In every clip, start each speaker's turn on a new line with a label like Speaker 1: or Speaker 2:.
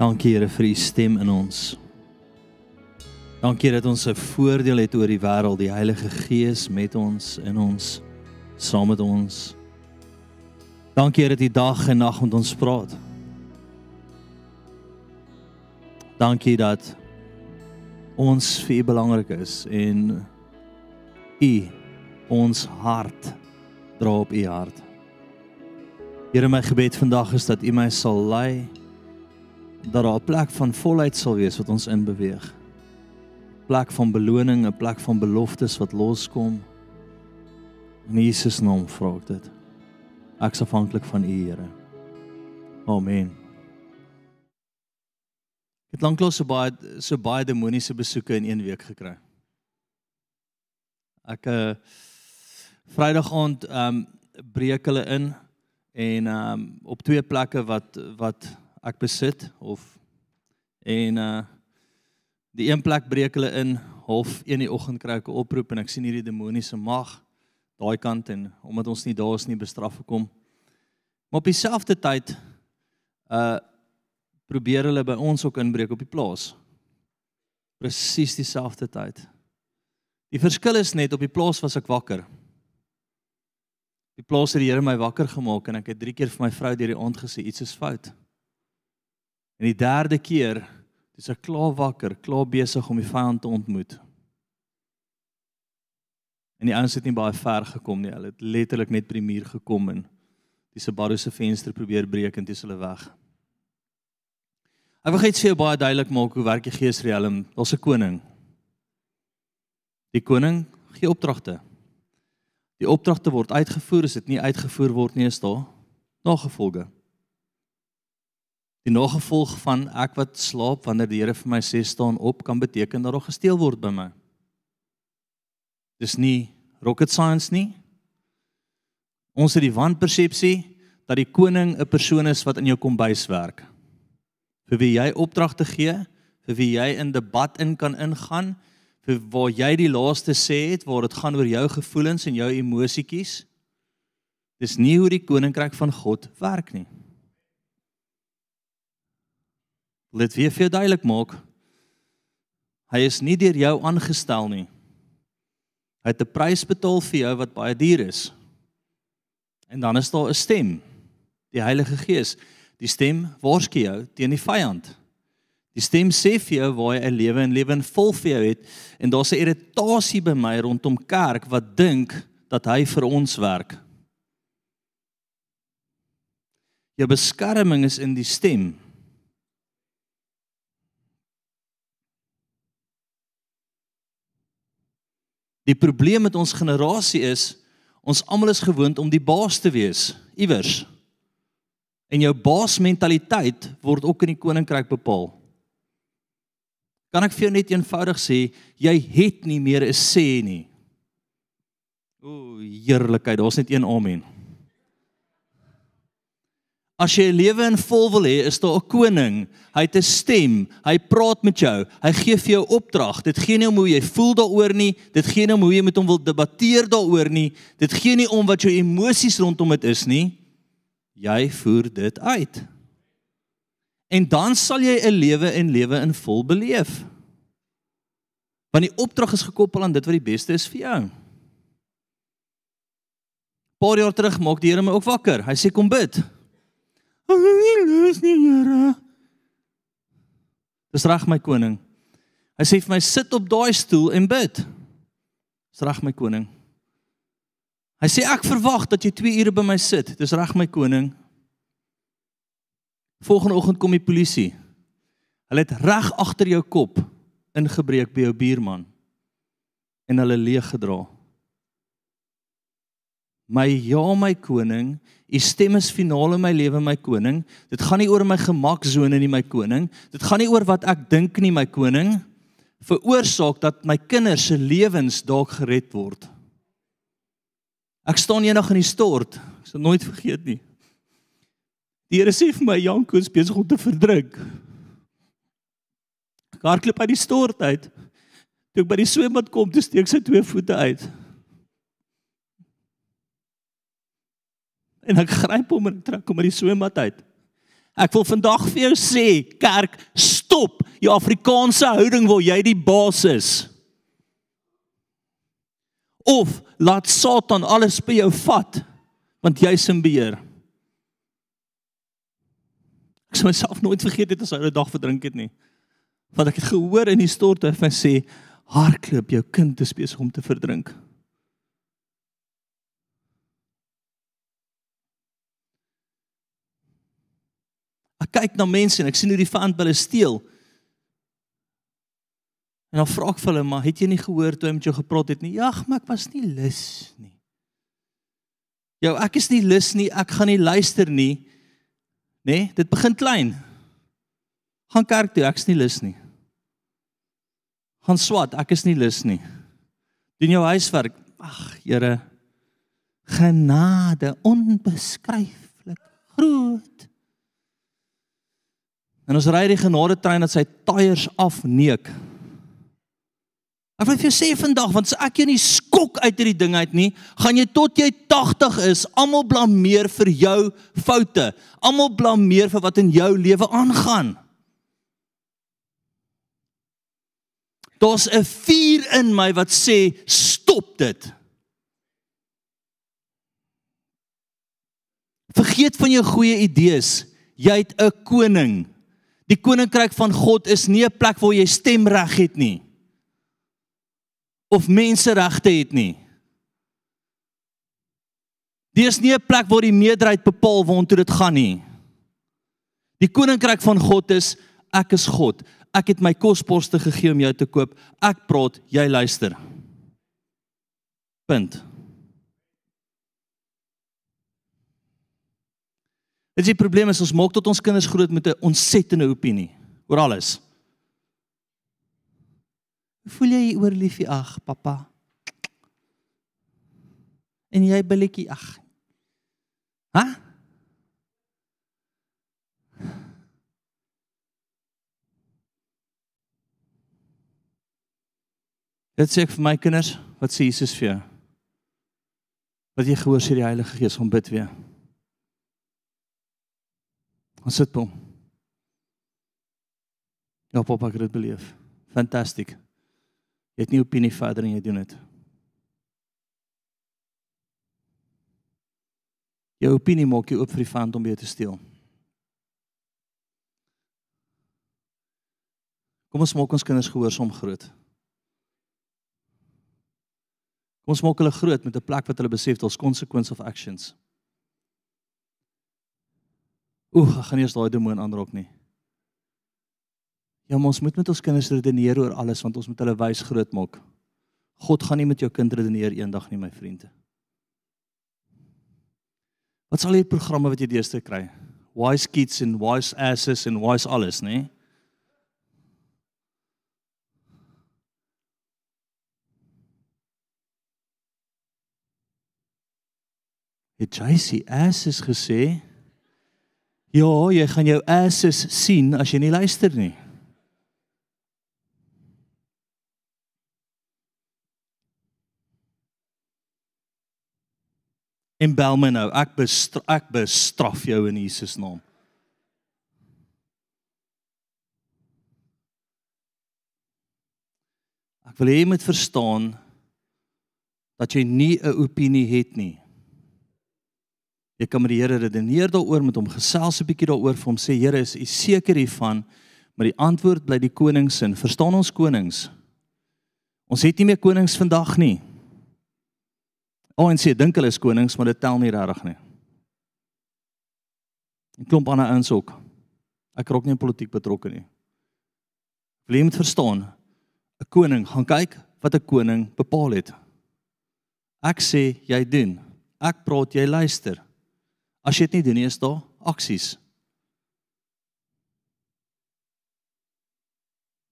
Speaker 1: Dankie Here vir u stem in ons. Dankie dat ons 'n voordeel het oor die wêreld, die Heilige Gees met ons in ons saam met ons. Dankie dat u dag en nag met ons praat. Dankie dat ons vir u belangrik is en u ons hart dra op u hart. Here my gebed vandag is dat u my sal lei dat daar 'n plek van volheid sal wees wat ons inbeweeg. Plek van beloning, 'n plek van beloftes wat loskom. In Jesus naam vra ek dit. Ek is afhanklik van U, Here. Amen. Ek het lanklaas so baie so baie demoniese besoeke in een week gekry. Ek uh Vrydag aand ehm um, breek hulle in en ehm um, op twee plekke wat wat ek besit of en uh die een plek breek hulle in half 1 die oggend kry ek 'n oproep en ek sien hierdie demoniese mag daai kant en omdat ons nie daar is nie bestraf gekom. Maar op dieselfde tyd uh probeer hulle by ons ook inbreek op die plaas. Presies dieselfde tyd. Die verskil is net op die plaas was ek wakker. Die plaas het die Here my wakker gemaak en ek het 3 keer vir my vrou deur die aand gesê iets is fout. En die derde keer, dis ek klaar wakker, klaar besig om die vyand te ontmoet. En die ouens het nie baie ver gekom nie. Hulle het letterlik net by die muur gekom en die Subaru se venster probeer breek en dis hulle weg. Ek wil net vir jou baie duidelik maak hoe werk die geesriem. Daar's 'n koning. Die koning gee opdragte. Die opdragte word uitgevoer, as dit nie uitgevoer word nie, is daar nagevolge. Die nagevolg van ek wat slaap wanneer die Here vir my sê staan op kan beteken dat daar gesteel word by my. Dis nie rocket science nie. Ons het die wanpersepsie dat die koning 'n persoon is wat in jou kombuis werk. Vir wie jy opdragte gee, vir wie jy in debat in kan ingaan, vir waar jy die laaste sê het waar dit gaan oor jou gevoelens en jou emosietjies. Dis nie hoe die koninkryk van God werk nie. Let weer vir jou duidelik maak. Hy is nie deur jou aangestel nie. Hy het 'n prys betaal vir jou wat baie duur is. En dan is daar 'n stem, die Heilige Gees. Die stem waarsku jou teen die vyand. Die stem sê vir jou waar jy 'n lewe en lewe in vol vir jou het en daar's 'n irritasie by my rondom kerk wat dink dat hy vir ons werk. Jou beskerming is in die stem. Die probleem met ons generasie is ons almal is gewoond om die baas te wees iewers. En jou baasmentaliteit word ook in die koninkryk bepaal. Kan ek vir jou net eenvoudig sê, jy het nie meer 'n sê nie. O, heerlikheid, daar's net een amen. As jy 'n lewe in vol wil hê, is daar 'n koning. Hy het 'n stem. Hy praat met jou. Hy gee vir jou opdrag. Dit gee nie om hoe jy voel daaroor nie. Dit gee nie om hoe jy met hom wil debatteer daaroor nie. Dit gee nie om wat jou emosies rondom dit is nie. Jy voer dit uit. En dan sal jy 'n lewe en lewe in vol beleef. Want die opdrag is gekoppel aan dit wat die beste is vir jou. Paar jaar terug maak die Here my ook wakker. Hy sê kom bid. Ek wil nie nie, Here. Dis reg my koning. Hy sê vir my sit op daai stoel en bid. Dis reg my koning. Hy sê ek verwag dat jy 2 ure by my sit. Dis reg my koning. Volgende oggend kom die polisie. Hulle het reg agter jou kop ingebreek by jou buurman en hulle leeg gedra. My ja my koning, u stem is finaal in my lewe my koning. Dit gaan nie oor my gemaksone nie my koning. Dit gaan nie oor wat ek dink nie my koning. Veroorsaak dat my kinders se lewens dalk gered word. Ek staan eendag in die stort. Ek sal nooit vergeet nie. Die Here sê vir my Janko is besig om te verdruk. Ek hardloop uit die stort uit. Toe ek by die swembad kom, toe steek sy twee voete uit. En ek gryp hom en trek hom uit die swembad uit. Ek wil vandag vir jou sê, kerk, stop jou Afrikaanse houding waar jy die baas is. Of laat Satan alles by jou vat want jy's in beheer. Ek sou myself nooit vergeet het as hy 'n dag verdrink het nie. Want ek het gehoor in die stort hy sê hardloop jou kind is besig om te verdrink. Ek kyk na mense en ek sien hoe die vyand hulle steel. En dan vra ek vir hulle, maar het jy nie gehoor toe hy met jou gepraat het nie? Ja, maar ek was nie lus nie. Jou, ek is nie lus nie, ek gaan nie luister nie. Nê? Nee, dit begin klein. Gaan kerk toe, ek is nie lus nie. Gaan swat, ek is nie lus nie. Doen jou huiswerk. Ag, Here. Genade onbeskryflik groot. En ons ry die genade trein dat sy tyres afneek. Ek wil vir jou sê vandag want as ek jou nie skok uit hierdie ding uit nie, gaan jy tot jy 80 is almal blameer vir jou foute. Almal blameer vir wat in jou lewe aangaan. Daar's 'n vuur in my wat sê stop dit. Vergeet van jou goeie idees. Jy het 'n koning. Die koninkryk van God is nie 'n plek waar jy stemreg het nie. Of menseregte het nie. Dit is nie 'n plek waar die meerderheid bepaal waartoe dit gaan nie. Die koninkryk van God is ek is God. Ek het my kosborste gegee om jou te koop. Ek praat, jy luister. Punt. Dit is die probleem is ons maak tot ons kinders groot met 'n ontsettende opinie oor alles. Hoe voel jy oor liefie? Ag, pappa. En jy billetjie, ag. Hæ? Dit sê ek vir my kinders, wat sê Jesus vir jou? Wat jy gehoor sê die Heilige Gees om bid weer. Ons sit hom. Ja, papa, ek het beleef. Fantasties. Jy het nie opinie verder en jy doen dit. Jou opinie maak jou oop vir die vyand om jou te steel. Kom ons maak ons kinders gehoorsaam groot. Kom ons maak hulle groot met 'n plek wat hulle besef daar's consequence of actions. Oeg, ek gaan nie eens daai demoon aanraak nie. Ja, ons moet met ons kinders redeneer oor alles want ons moet hulle wys groot maak. God gaan nie met jou kind redeneer eendag nie, my vriende. Wat sal hierdie programme wat jy deesdae kry? Wise kids and wise asses and wise alles, nê? Het JC asses gesê? Ja, jy gaan jou asses sien as jy nie luister nie. En bel my nou. Ek bestraf, ek bestraf jou in Jesus naam. Ek wil hê jy moet verstaan dat jy nie 'n opinie het nie. Jy kan met die Here redeneer daaroor met hom gesels 'n bietjie daaroor vir hom sê Here is u seker hiervan maar die antwoord bly die koning se. Verstaan ons konings? Ons het nie meer konings vandag nie. ANC dink hulle is konings, maar dit tel nie regtig nie. 'n Klomp ander ouens ook. Ek raak nie in politiek betrokke nie. Wil jy moet verstaan? 'n Koning gaan kyk wat 'n koning bepaal het. Ek sê jy doen. Ek praat jy luister. As jy dit nie doen nie, is daar aksies.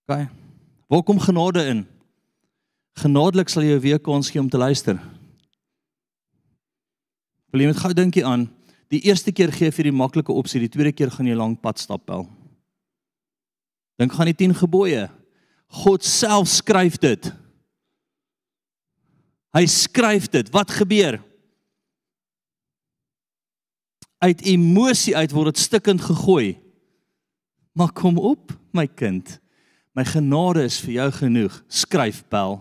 Speaker 1: OK. Waar kom genade in? Genadelik sal jy weer kans gee om te luister. Wil jy met gou dinkie aan? Die eerste keer gee vir die maklike opsie, die tweede keer gaan jy lank pad stap wel. Dink gaan die 10 gebooie. God self skryf dit. Hy skryf dit. Wat gebeur? Uit emosie uit word dit stikkend gegooi. Maar kom op, my kind. My genade is vir jou genoeg. Skryf bel.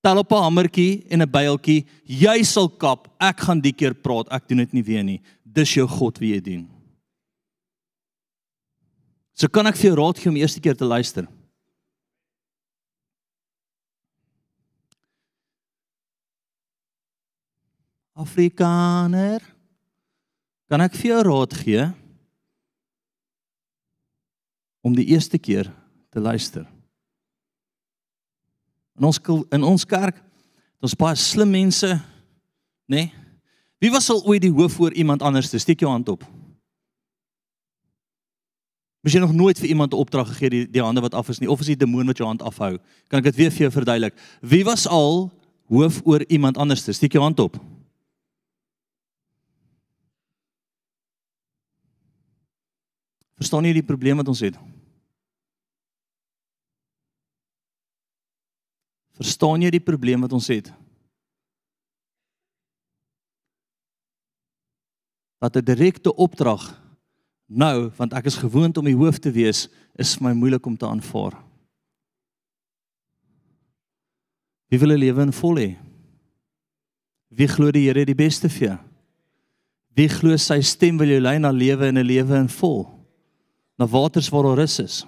Speaker 1: Tel op 'n hamertjie en 'n byltjie. Jy sal kap. Ek gaan die keer praat. Ek doen dit nie weer nie. Dis jou God wie jy dien. So kan ek vir jou raad gee om eerste keer te luister. Afrikaner. Kan ek vir jou raad gee om die eerste keer te luister? In ons in ons kerk, ons baie slim mense, nê? Nee? Wie was al ooit die hoof oor iemand anders? Steek jou hand op. Moes jy nog nooit vir iemand 'n opdrag gegee die die hande wat af is nie of is die demoon wat jou hand afhou? Kan ek dit weer vir jou verduidelik? Wie was al hoof oor iemand anders? Steek jou hand op. Verstaan jy die probleem wat ons het? Verstaan jy die probleem wat ons het? Dat 'n direkte opdrag nou, want ek is gewoond om die hoof te wees, is vir my moeilik om te aanvaar. Wie wil 'n lewe in vol hê? Wie glo die Here die beste vir jou? Wie glo sy stem wil jou lei na lewe in 'n lewe in vol? Na waters waar daar rus is.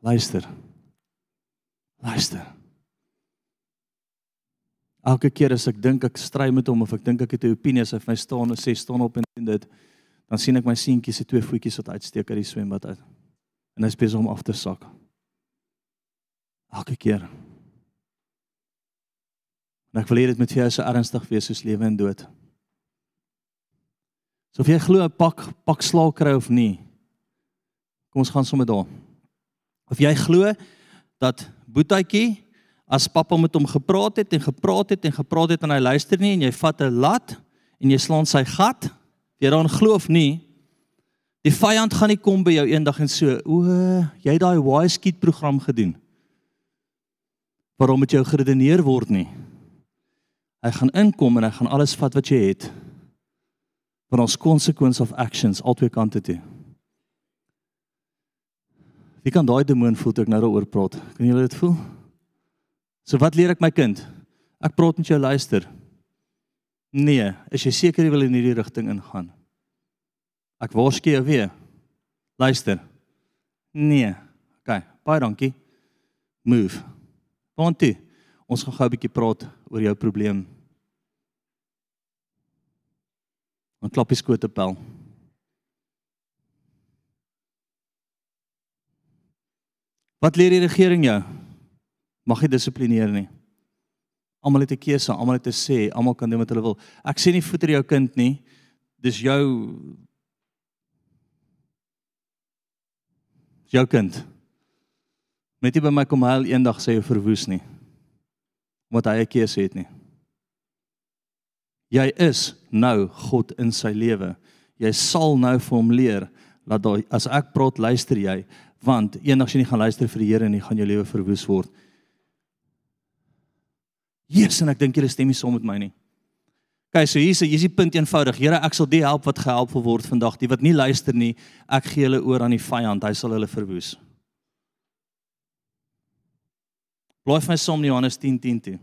Speaker 1: Luister. Luister. Elke keer as ek dink ek stry met hom of ek dink ek het 'n opinie as hy vir my staan en sê staan op en doen dit, dan sien ek my seentjie se twee voetjies wat uitsteek uit die swembad uit. En hy spesiaal om af te sak. Elke keer. En ek wil hê dit moet vir jou so ernstig wees soos lewe en dood. So of jy glo 'n pak pak slaag kry of nie. Kom ons gaan sommer daar. Of jy glo dat Boetjie as pappa met hom gepraat het en gepraat het en gepraat het en hy luister nie en jy vat 'n lat en jy slaan sy gat, jy daarin glo of nie, die vyand gaan nie kom by jou eendag en so, o, jy het daai wise skiet program gedoen. Waarom moet jy geredeneer word nie? Hy gaan inkom en hy gaan alles vat wat jy het van ons consequence of actions albei kante toe. Wie kan daai demoon voel toe ek nou daaroor praat? Kan julle dit voel? So wat leer ek my kind? Ek praat met jou luister. Nee, is jy seker jy wil in hierdie rigting ingaan? Ek waarsku jou weer. Luister. Nee. OK, baie dankie. Move. Want toe, ons gaan gou 'n bietjie praat oor jou probleem. Dan klap die skoot op bel. Wat leer die regering jou? Mag jy dissiplineer nie. Almal het 'n keuse, almal het 'n sê, almal kan doen wat hulle wil. Ek sê nie voeter jou kind nie. Dis jou jou kind. Net nie by my kom huil eendag sê jy verwoes nie. Omdat hy 'n keuse het nie. Jy is nou God in sy lewe. Jy sal nou vir hom leer dat daai as ek praat luister jy want eendag as jy nie gaan luister vir die Here nie gaan jou lewe verwoes word. Jesus en ek dink julle stem nie saam met my nie. OK, so hier's hier's die punt eenvoudig. Here, ek sal die help wat gehelp word vandag, die wat nie luister nie, ek gee hulle oor aan die vyand. Hy sal hulle verwoes. Blaai vir my som Johannes 10:10 10 toe.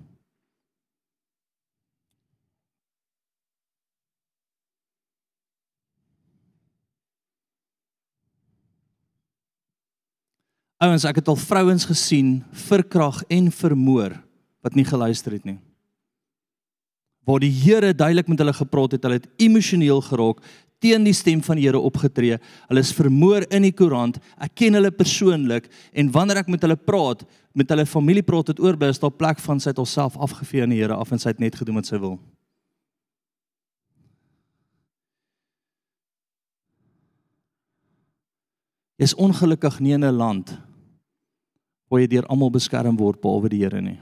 Speaker 1: Ouens, ek het al vrouens gesien verkrag en vermoor wat nie geluister het nie. Waar die Here duidelik met hulle gepraat het, hulle het emosioneel geraak, teen die stem van die Here opgetree. Hulle is vermoor in die koerant. Ek ken hulle persoonlik en wanneer ek met hulle praat, met hulle familie praat het oor by is daar plek van sy het homself afgevee aan die Here af en sy het net gedoen wat sy wil. Jy is ongelukkig nie in 'n land waar jy deur almal beskerm word behalwe die Here nie.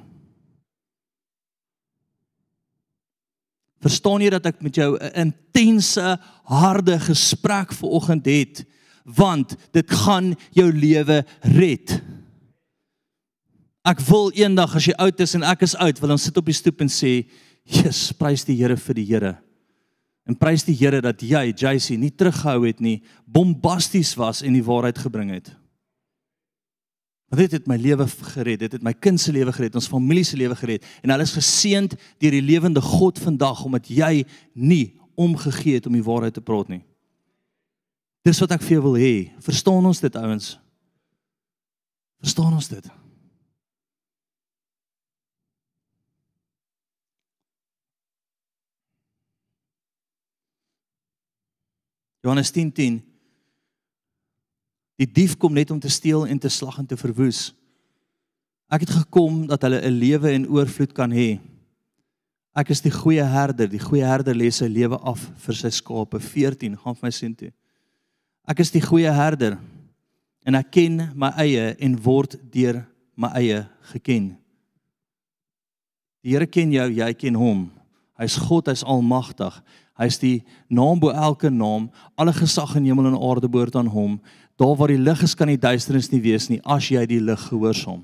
Speaker 1: Verstaan jy dat ek met jou 'n intense, harde gesprek vanoggend het want dit gaan jou lewe red. Ek wil eendag as jy oud is en ek is oud, wil ons sit op die stoep en sê, "Jesus, prys die Here vir die Here En prys die Here dat jy, JC, nie teruggehou het nie, bombasties was en die waarheid gebring het. Want dit het my lewe gered, dit het my kind se lewe gered, ons familie se lewe gered en hulle is geseënd deur die lewende God vandag omdat jy nie omgegee het om die waarheid te praat nie. Dis wat ek vir jou wil hê. Verstaan ons dit ouens? Verstaan ons dit? Johannes 10:10 10, Die dief kom net om te steel en te slag en te verwoes. Ek het gekom dat hulle 'n lewe in oorvloed kan hê. Ek is die goeie herder. Die goeie herder lê sy lewe af vir sy skape. 14 gaan vir my sien toe. Ek is die goeie herder en ek ken my eie en word deur my eie geken. Die Here ken jou, jy ken hom. Hy's God, hy's almagtig. Hy's die naam bo elke naam. Alle gesag in hemel en aarde behoort aan hom. Daar waar die lig is, kan die duisternis nie wees nie as jy die lig gehoorsaam.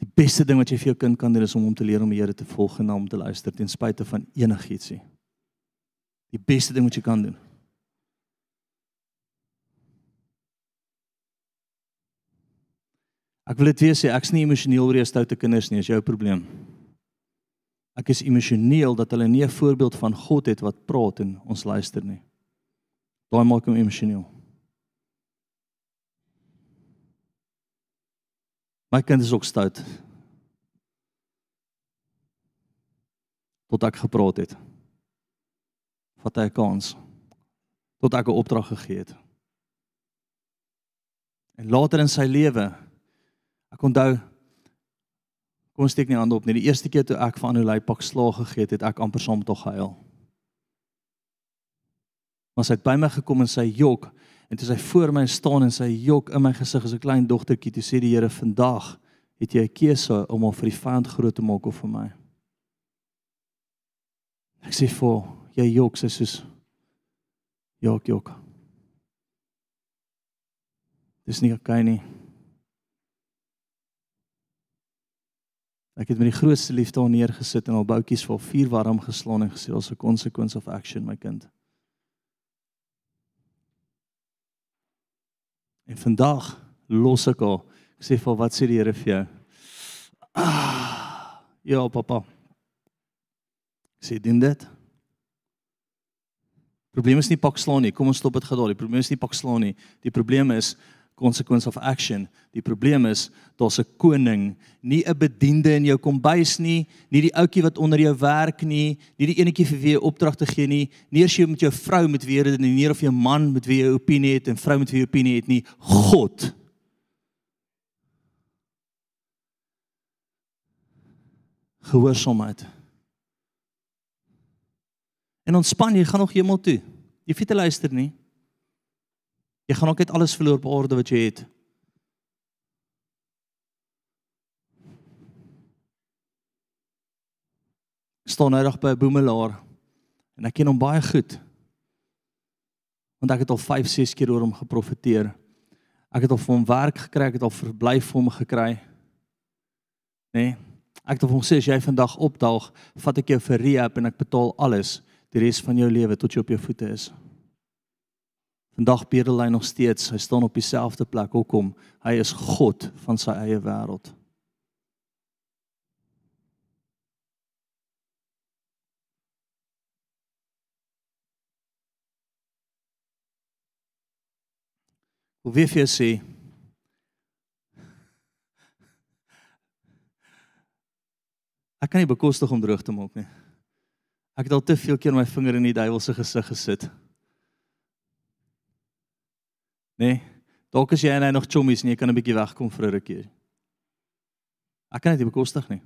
Speaker 1: Die beste ding wat jy vir jou kind kan doen is om hom te leer om die Here te volg en na hom te luister ten spyte van enigiets. Die beste ding wat jy kan doen. Ek wil dit weer sê, ek's nie emosioneel oor jou stoute kinders nie, is jou probleem. Ek is emosioneel dat hulle nie 'n voorbeeld van God het wat praat en ons luister nie. Daai maak hom emosioneel. My kind is ook stout. Tot ek gepraat het. Vat hy 'n kans. Tot ek 'n opdrag gegee het. En later in sy lewe Ek onthou kom steek nie hande op nie. Die eerste keer toe ek van Anolai pak slaag gegee het, het ek amper saam tog gehuil. Maar sy het by my gekom en sy jok en toe sy voor my staan en sy jok in my gesig as 'n klein dogtertjie toe sê die Here vandag het jy 'n keuse om hom vir die vyand groot te maak of vir my. Ek sê vir jy jok sy soos jok jok. Dis nie okay nie. Ek het met die grootste liefde daar neergesit en al boutjies vol vuur warm geslaan en gesê as 'n consequence of action my kind. En vandag los ek al. Ek sê vir wat sê die Here vir jou? Ah, ja, pappa. Ek sê doen dit. Probleem is nie pak slaan nie. Kom ons stop dit gou daar. Die probleem is nie pak slaan nie. Die probleem is consequence of action. Die probleem is daar's 'n koning, nie 'n bediende in jou kombuis nie, nie die ouetjie wat onder jou werk nie, nie die enetjie vir wie jy opdrag te gee nie, nie eers jy met jou vrou met wie jy redeneer of jou man met wie jy opinie het en vrou met wie jy opinie het nie, God. Gehoorsaamheid. En ontspan, jy gaan nog hemel toe. Jy weet jy luister nie. Jy gaan ook net alles verloor op aarde wat jy het. Ek staan nou reg by 'n boemelaar en ek ken hom baie goed. Want ek het al 5, 6 keer oor hom geprofeteer. Ek het al vir hom werk gekry, ek het al verblyf vir hom gekry. Nee. Ek het hom gesê as jy vandag opdaag, vat ek jou vir rehab en ek betaal alles die res van jou lewe tot jy op jou voete is. Vandag bedel hy nog steeds. Hy staan op dieselfde plek. Hoekom? Hy is God van sy eie wêreld. Hoe wie vir sê Ek kan nie bekostig om droog te maak nie. Ek het al te veel keer my vinger in die duiwel se gesig gesit. Nee. Dalk as jy en hy nog chommies en jy kan 'n bietjie wegkom vir 'n rukkie. Ek kan dit nie bekostig nie.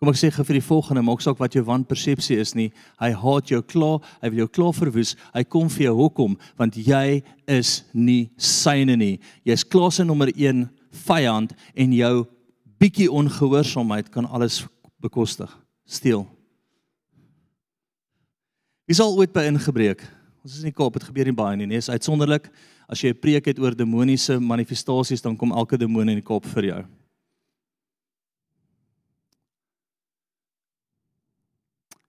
Speaker 1: Kom ek sê gou vir die volgende, maak saak wat jou wanpersepsie is nie. Hy haat jou klaar, hy wil jou klaar verwoes. Hy kom vir jou hoekom? Want jy is nie syne nie. Jy's klaar se nommer 1 vyand en jou bietjie ongehoorsaamheid kan alles bekostig. Steel. Wie sal ooit by ingebreek? Ons is in die Kaap, dit gebeur nie baie nie, nee, is uitsonderlik. As jy 'n preek het oor demoniese manifestasies, dan kom elke demoon in die Kaap vir jou.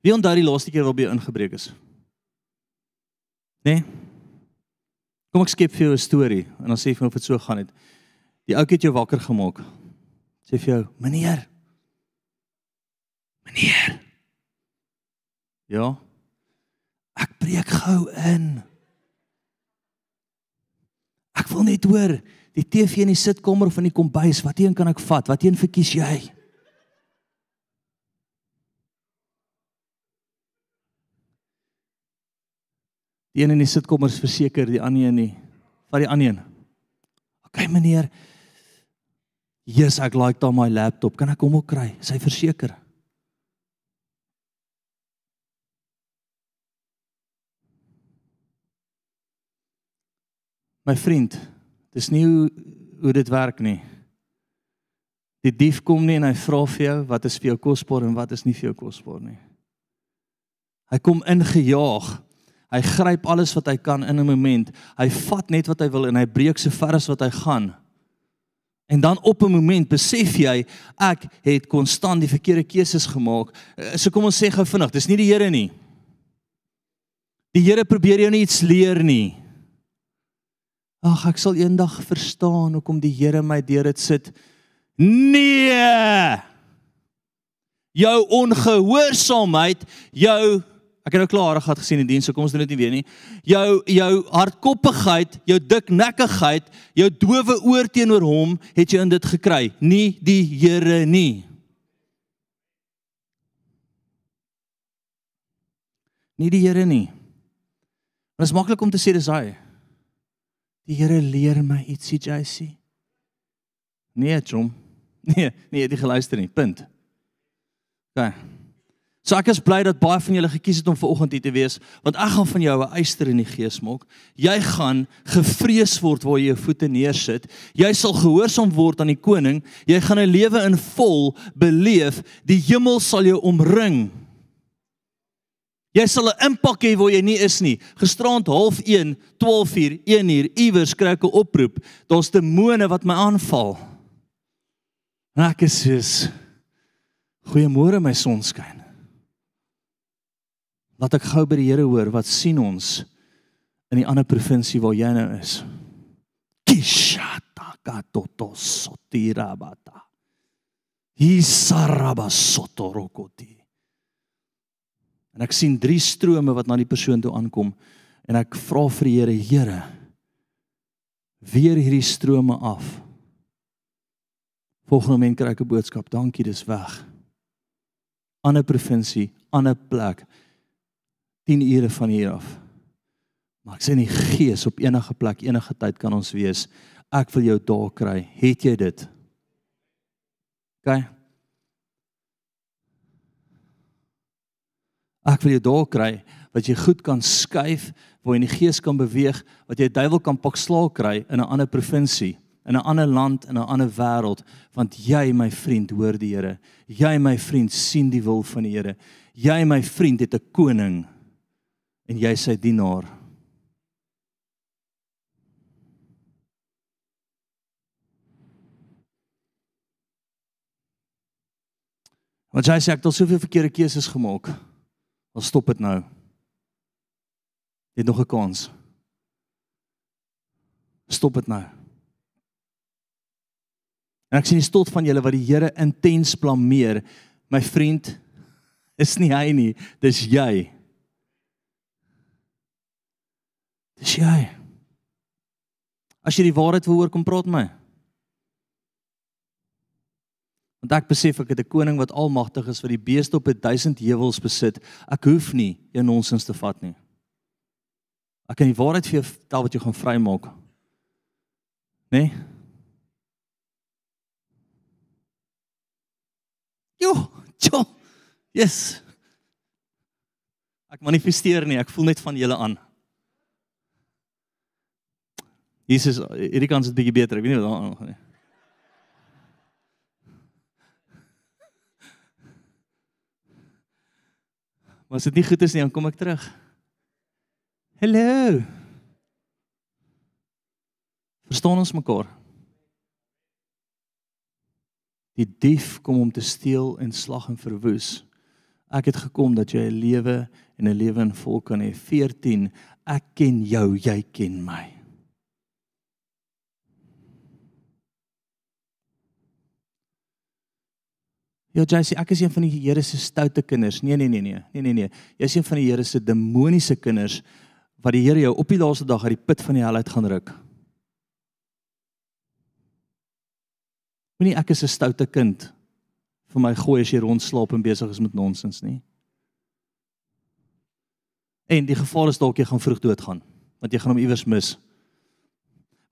Speaker 1: Wie onthou die laaste keer waarby jy ingebreek is? Né? Nee? Kom ek skep vir jou 'n storie en dan sê vir my of dit so gaan het. Die ou het jou wakker gemaak. Sê vir jou, "Meneer." Meneer. Ja, Ek breek gou in. Ek wil net hoor die TV in die sitkamer of in die kombuis, wateen kan ek vat? Wateen verkies jy? Die een in die sitkamer is verseker, die ander een nie. Vat die ander een. OK meneer. Jesus, ek like dan my laptop. Kan ek hom ook kry? Is hy verseker? My vriend, dis nie hoe, hoe dit werk nie. Die dief kom nie en hy vra vir jou wat is vir jou kosbaar en wat is nie vir jou kosbaar nie. Hy kom ingejaag. Hy gryp alles wat hy kan in 'n oomblik. Hy vat net wat hy wil en hy breek so ver as wat hy gaan. En dan op 'n oomblik besef jy ek het konstant die verkeerde keuses gemaak. Eh, so kom ons sê gou vinnig, dis nie die Here nie. Die Here probeer jou nie iets leer nie. Ag, ek sal eendag verstaan hoekom die Here my deur dit sit. Nee. Jou ongehoorsaamheid, jou ek het nou klaar gehad gesien in diens, so kom ons doen dit nie weer nie. Jou jou hardkoppigheid, jou diknekkigheid, jou dowe oor teenoor hom, het jy in dit gekry, nie die Here nie. Nie die Here nie. Dit is maklik om te sê dis hy. Die Here leer my ietsie, JC. Nee, chom. Nee, nee, jy het nie geluister nie. Punt. OK. So ek is bly dat baie van julle gekies het om ver oggend hier te wees, want ek gaan van jou 'n eyster in die gees maak. Jy gaan gevrees word waar jy jou voete neersit. Jy sal gehoorsaam word aan die koning. Jy gaan 'n lewe in vol beleef. Die hemel sal jou omring. Jy sal 'n impak hê waar jy nie is nie. Gisterand 0.1, 12:00, 1:00 iewers kry ek 'n oproep. Daar's demone wat my aanval. En ek is soos Goeiemôre my sonskyn. Laat ek gou by die Here hoor wat sien ons in die ander provinsie waar jy nou is. Kishata katotosotira-bata. Hisarabasotorokoti. En ek sien drie strome wat na die persoon toe aankom en ek vra vir die Here, Here, weer hierdie strome af. Volgende oomblik kry ek 'n boodskap, dankie, dis weg. Ander provinsie, ander plek. 10 ure van hier af. Maar ek sê in die gees op enige plek, enige tyd kan ons wees. Ek wil jou daar kry. Het jy dit? OK. Ek wil jou daar kry wat jy goed kan skuif, waar jy in die gees kan beweeg, wat jy duiwel kan pak slaag kry in 'n ander provinsie, in 'n ander land, in 'n ander wêreld, want jy my vriend hoor die Here. Jy my vriend sien die wil van die Here. Jy my vriend het 'n koning en jy sy dienaar. Want jy sê ek het al soveel verkeerde keuses gemaak. Dan stop dit nou. Jy het nog 'n kans. Stop dit nou. En ek sien die stort van julle wat die Here intens blameer. My vriend, is nie hy nie, dis jy. Dis jy. As jy die waarheid wil hoor, kom praat met my. Want ek besef ek het 'n koning wat almagtig is wat die beeste op 'n duisend heuwels besit. Ek hoef nie jou nonsens te vat nie. Ek kan die waarheid vir jou vertel wat jou gaan vrymaak. Né? Nee? Jo, jo. Yes. Ek manifesteer nie, ek voel net van julle aan. Jesus, hierdie kans is bietjie beter. Ek weet nie wat daar aan nie. Maar as dit nie goed is nie, dan kom ek terug. Hallo. Verstaan ons mekaar? Die dief kom om te steel en slag en verwoes. Ek het gekom dat jy 'n lewe en 'n lewe in vol kan hê. 14 Ek ken jou, jy ken my. Ja, jy sê ek is een van die Here se stoute kinders. Nee, nee, nee, nee. Nee, nee, nee. Jy's een van die Here se demoniese kinders wat die Here jou op die laaste dag uit die put van die hel uit gaan ruk. Moenie ek is 'n stoute kind vir my gooi as jy rondslaap en besig is met nonsens nie. En die gevaar is dalk jy gaan vroeg doodgaan want jy gaan hom iewers mis.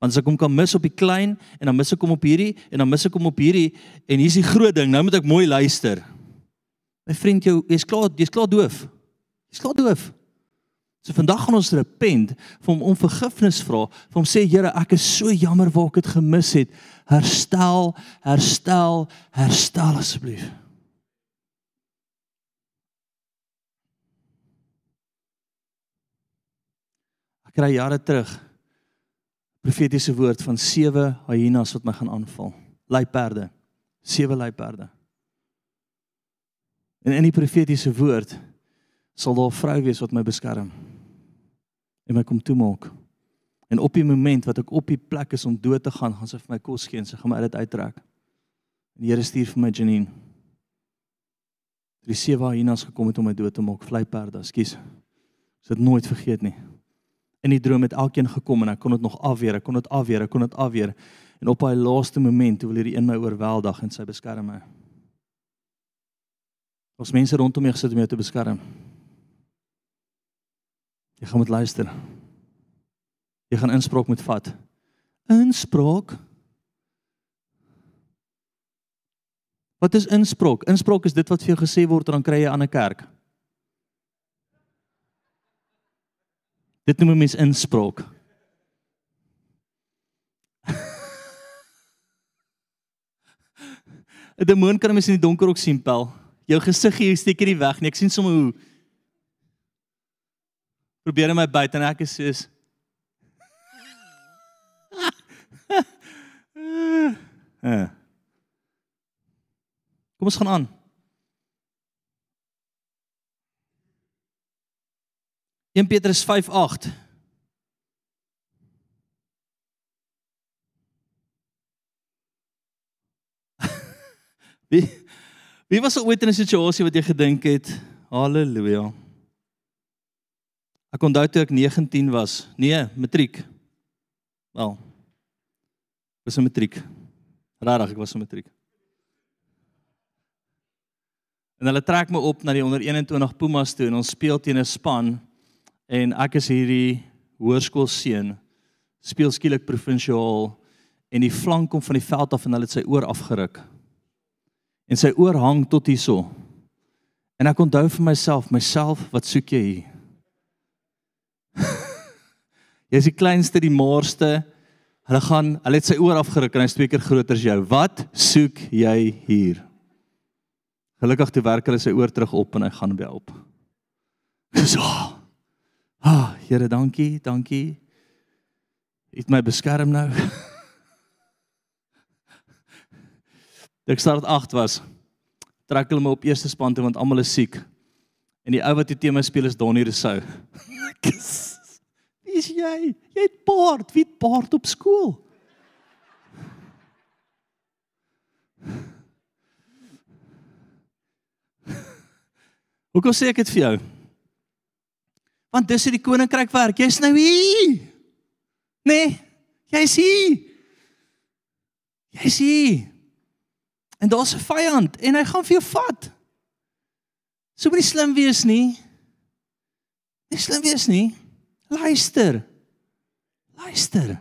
Speaker 1: Want as ek hom kan mis op die klein en dan mis ek hom op hierdie en dan mis ek hom op hierdie en hier's die groot ding. Nou moet ek mooi luister. My vriend, jou jy's klaar, jy's klaar doof. Jy's klaar doof. So vandag gaan ons repent, vir hom om vergifnis vra, vir hom sê Here, ek is so jammer waar ek dit gemis het. Herstel, herstel, herstel asseblief. Ek kry jare terug profetiese woord van sewe hyenas wat my gaan aanval. Luiperde. Sewe luiperde. En in die profetiese woord sal daar 'n vrou wees wat my beskerm en my kom toemaak. En op die oomblik wat ek op die plek is om dood te gaan, gaan sy vir my kos gee en sy gaan my uit dit uittrek. En die Here stuur vir my Janine. Die sewe hyenas gekom het om my dood te maak, vleiperde, ekskuus. Ek sal dit nooit vergeet nie in die droom het elkeen gekom en ek kon dit nog afweer, ek kon dit afweer, ek kon dit afweer. En op daai laaste oomblik toe wil hierdie een my oorweldig en sy beskerm my. Ons mense rondom my gesit om jou te beskerm. Jy gaan moet luister. Jy gaan inspraak moet vat. Inspraak? Wat is inspraak? Inspraak is dit wat vir jou gesê word en dan kry jy 'n ander kerk. Dit noem mense inspraak. Die demoon kan mens in die donker ook sien, pel. Jou gesig hier steek hierdie weg nie. Ek sien sommer hoe probeer my byt en ek is soos Kom ons gaan aan. 1 Petrus 5:8 Wie wie was ooit in 'n situasie wat jy gedink het, haleluja. Ek onthou toe ek 19 was. Nee, matriek. Wel. Was 'n matriek. Rarig, ek was 'n matriek. En hulle trek my op na die onder 21 Pumas toe en ons speel teen 'n span en ek is hierdie hoërskool seun speel skielik provinsiaal en die flank kom van die veld af en hulle het sy oor afgeruk. En sy oor hang tot hierso. En ek onthou vir myself, myself, wat soek jy hier? jy is die kleinste, die maarste. Hulle gaan, hulle het sy oor afgeruk en hy's twee keer groter as jou. Wat soek jy hier? Gelukkig toe werk hulle sy oor terug op en hy gaan by help. Dis oh. Ah, Here, dankie, dankie. Het my beskerm nou. Ek start 8 was. Trek hulle my op eerste span toe want almal is siek. En die ou wat die tema speel is Donnie Rousseau. Wie is jy? Jy het baard, wie het baard op skool? Hoekom sê ek dit vir jou? Want dis hoe die koninkryk werk. Jy's nou hier. Nee, jy's hier. Jy's hier. En daar's 'n vyand en hy gaan vir jou vat. So moenie slim wees nie. Nie slim wees nie. Luister. Luister.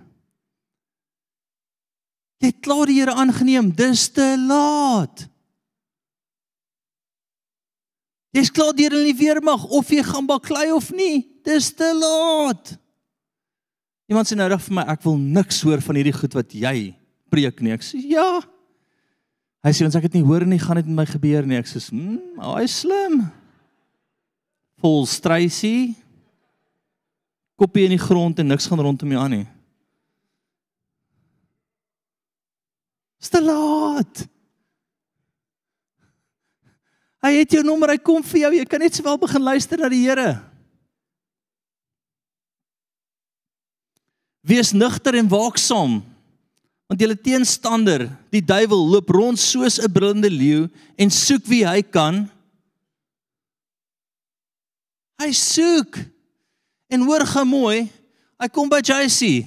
Speaker 1: Jy het klaar die Here aangeneem. Dis te laat. Jy's klaar deur in die weermag of jy gaan baklei of nie. Dis te laat. Iemand sê nou reg vir my, ek wil niks hoor van hierdie goed wat jy preek nie. Ek sê ja. Hy sê ons ek het nie hoor nie, gaan dit met my gebeur nie. Ek sê, "Hm, hy is slim." Vol strysie. Kopie in die grond en niks gaan rondom jou aan nie. Dis te laat. Hy het jou nommer, hy kom vir jou. Jy kan net sowel begin luister na die Here. Wees nugter en waaksaam. Want julle teenstander, die duiwel, loop rond soos 'n brullende leeu en soek wie hy kan. Hy soek. En hoor gou mooi, hy kom by JC.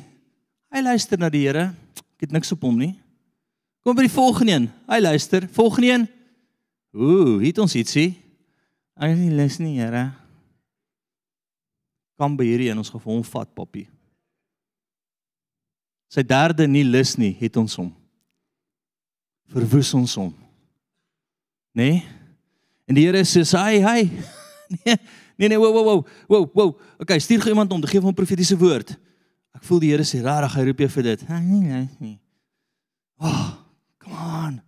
Speaker 1: Hy luister na die Here. Ek het niks op hom nie. Kom by die volgende een. Hy luister. Volgende een. Ooh, het ons ietsie? Hy is nie lus nie, Here. Kom by hierdie een, ons gaan vir hom vat, papi. Sy derde nie lus nie, het ons hom. Verwoes ons hom. Nê? Nee? En die Here sê, "Hy, hy. Nee, nee, nee, wow, wow, wow. Wow, wow. Okay, stuur gou iemand om te gee hom 'n profetiese woord." Ek voel die Here sê, "Rarig, hy roep jou vir dit." Nee, nee, nee. Oh, come on.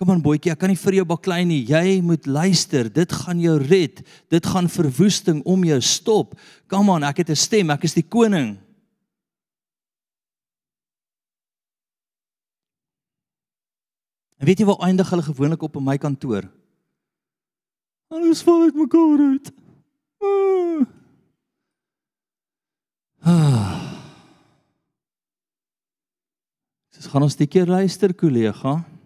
Speaker 1: Kom aan boetjie, ek kan nie vir jou baklei nie. Jy moet luister. Dit gaan jou red. Dit gaan verwoesting om jou stop. Kom aan, ek het 'n stem. Ek is die koning. En weet jy waar eindig hulle gewoonlik op in my kantoor? Alles val uit mekaar uit. Ah. Dis gaan ons 'n keer luister, kollega.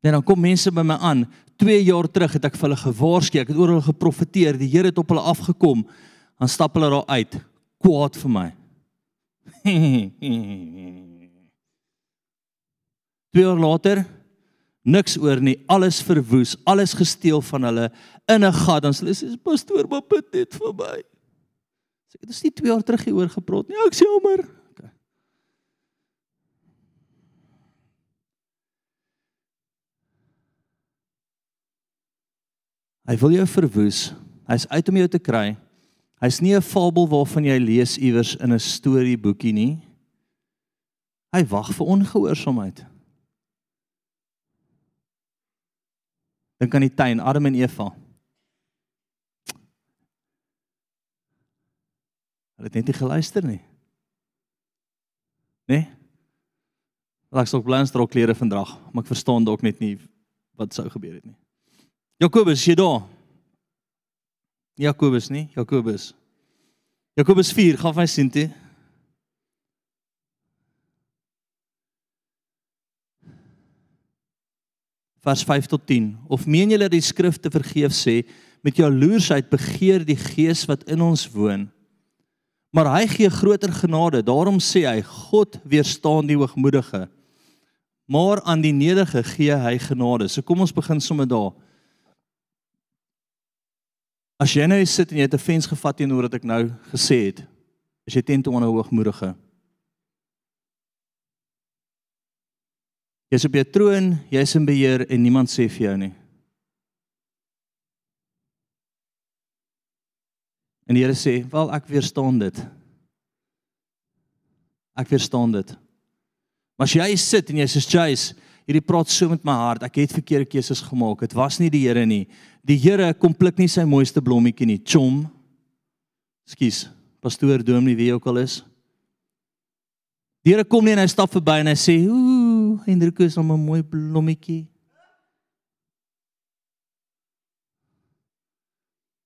Speaker 1: En dan kom mense by my aan. 2 jaar terug het ek vir hulle gewaarsku, ek het oor hulle geprofeteer, die Here het op hulle afgekom. Dan stap hulle daar uit, kwaad vir my. 2 jaar later niks oor nie, alles verwoes, alles gesteel van hulle in 'n gat. Dan sê hulle, "Pastoor, maar bid net vir my." Sê ek het dus nie 2 jaar terug hieroor gepraat nie. Ja, ek sê jammer. Okay. Hy wil jou verwoes. Hy's uit om jou te kry. Hy's nie 'n fabel waarvan jy lees iewers in 'n storieboekie nie. Hy wag vir ongehoorsaamheid. Dink aan die tuin Adam en Eva. Hulle het net nie geluister nie. Né? Nee? Ek sou blans drok klere vandag, maar ek verstaan dalk net nie wat sou gebeur het nie. Jakobus, jy daar? Jakobus nie, Jakobus. Jakobus 4, gaan vir my sien toe. Vers 5 tot 10. Of meen julle dat die skrifte vergeef sê met jaloersheid begeer die gees wat in ons woon? Maar hy gee groter genade. Daarom sê hy: God weerstaan die hoogmoedige, maar aan die nederige gee hy genade. So kom ons begin sommer daar. As jy nou sit en jy het 'n fens gevat teenoor wat ek nou gesê het, is jy teen toe aan 'n hoogmoedige. Jy's op jou troon, jy's in beheer en niemand sê vir jou nie. En die Here sê, "Wel, ek weerstaan dit." Ek verstaan dit. Maar as jy sit en jy sê, "Jace, hierdie praat so met my hart. Ek het verkeerde keuses gemaak. Dit was nie die Here nie. Die Here kom pluk nie sy mooiste blommetjie nie. Chom. Skus. Pastoor Dominee wie ook al is. Die Here kom nie en hy stap verby en hy sê, "Ooh, Hendrik is hom 'n mooi blommetjie."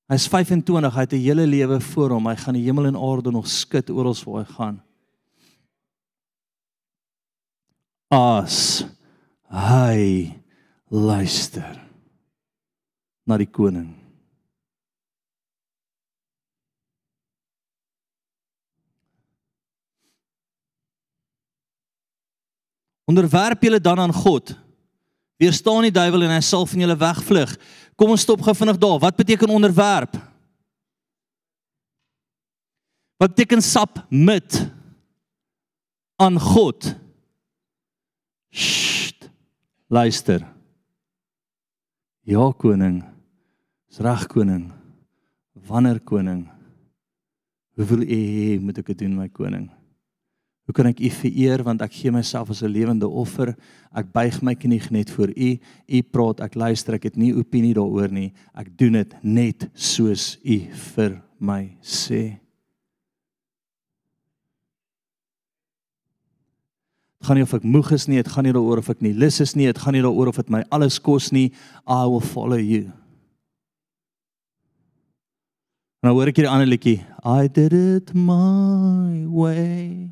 Speaker 1: Hy's 25, hy het 'n hele lewe voor hom. Hy gaan die hemel en aarde nog skud oral waar hy gaan. As hy luister na die koning. Onderwerp julle dan aan God. Weerstaan die duiwel en hy sal van julle wegvlug. Kom ons stop gou vinnig daar. Wat beteken onderwerp? Wat beteken submit aan God? Sst. Luister. Ja koning. Is reg koning. Wanneer koning? Hoe wil u hê moet ek dit doen my koning? Hoe kan ek u vereer want ek gee myself as 'n lewende offer. Ek buig my knie net voor u. U praat, ek luister, ek het nie opinie daaroor nie. Ek doen dit net soos u vir my sê. Dit gaan nie of ek moeg is nie, dit gaan nie daaroor of ek nie lus is nie, dit gaan nie daaroor of dit my alles kos nie. I will follow you. En nou hoor ek hierdie ander liedjie. I did it my way.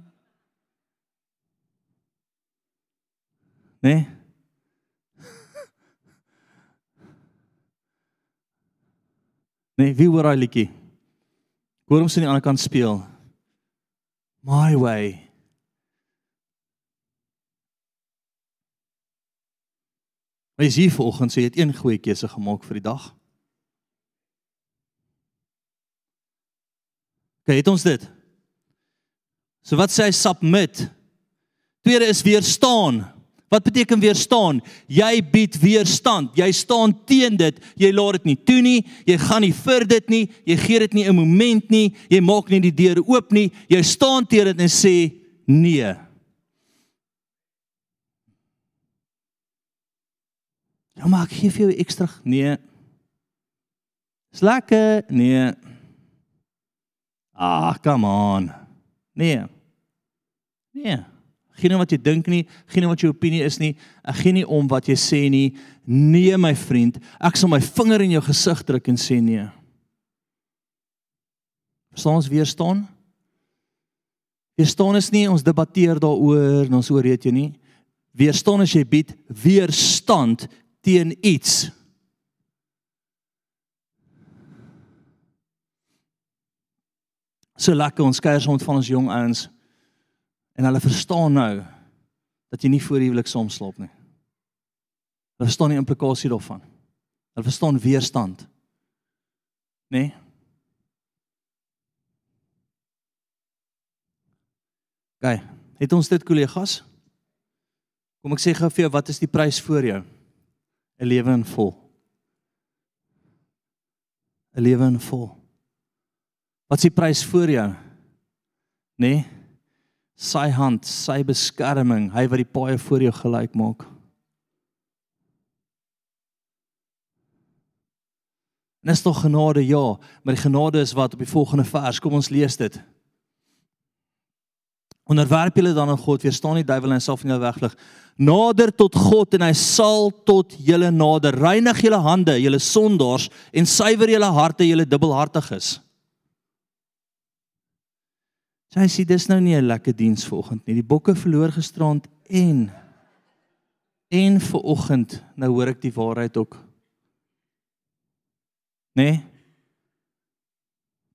Speaker 1: Nee. Nee, wie hoor daai liedjie? Hoor hom sien aan die ander kant speel. My way. Hy is hier vanoggend so jy het een goeie keuse gemaak vir die dag. OK, het ons dit? So wat sê hy submit? Tweede is weerstaan. Wat beteken weerstaan? Jy bied weerstand. Jy staan teen dit. Jy laat dit nie toe nie. Jy gaan nie vir dit nie. Jy gee dit nie 'n oomblik nie. Jy maak nie die deur oop nie. Jy staan teen dit en sê nee. Ja, maar ek gee vir jou ekstra. Nee. Is lekker. Nee. Ah, come on. Nee. Nee. Geen wat jy dink nie, geen wat jou opinie is nie. Ek gee nie om wat jy sê nie. Nee my vriend, ek sal my vinger in jou gesig druk en sê nee. Verstaan ons weer staan? Weerstaan is nie ons debatteer daaroor en ons ooreet jou nie. Weerstaan as jy bied weerstand teen iets. So lekker ons kuier saam met van ons jong ouens. En hulle verstaan nou dat jy nie voor huwelik soms slaap nie. Hulle verstaan die implikasie daarvan. Hulle verstaan weerstand. Nê? Nee? Gaan, het ons dit kollegas? Kom ek sê gou vir jou wat is die prys vir jou? 'n Lewe in vol. 'n Lewe in vol. Wat is die prys vir jou? Nê? Nee? sy hand, sy beskerming, hy wat die paaie voor jou gelyk maak. Nes tog genade ja, maar die genade is wat op die volgende vers. Kom ons lees dit. Onderwerp julle dan aan God, weerstaan die duiwel en self in jou weglig. Nader tot God en hy sal tot julle nader. Reinig julle hande, julle sondaars en suiwer julle harte, julle dubbelhartiges. Sy sê dis nou nie 'n lekker diens vanoggend nie. Die bokke verloor gisterand en en vanoggend nou hoor ek die waarheid ook. Né? Nee?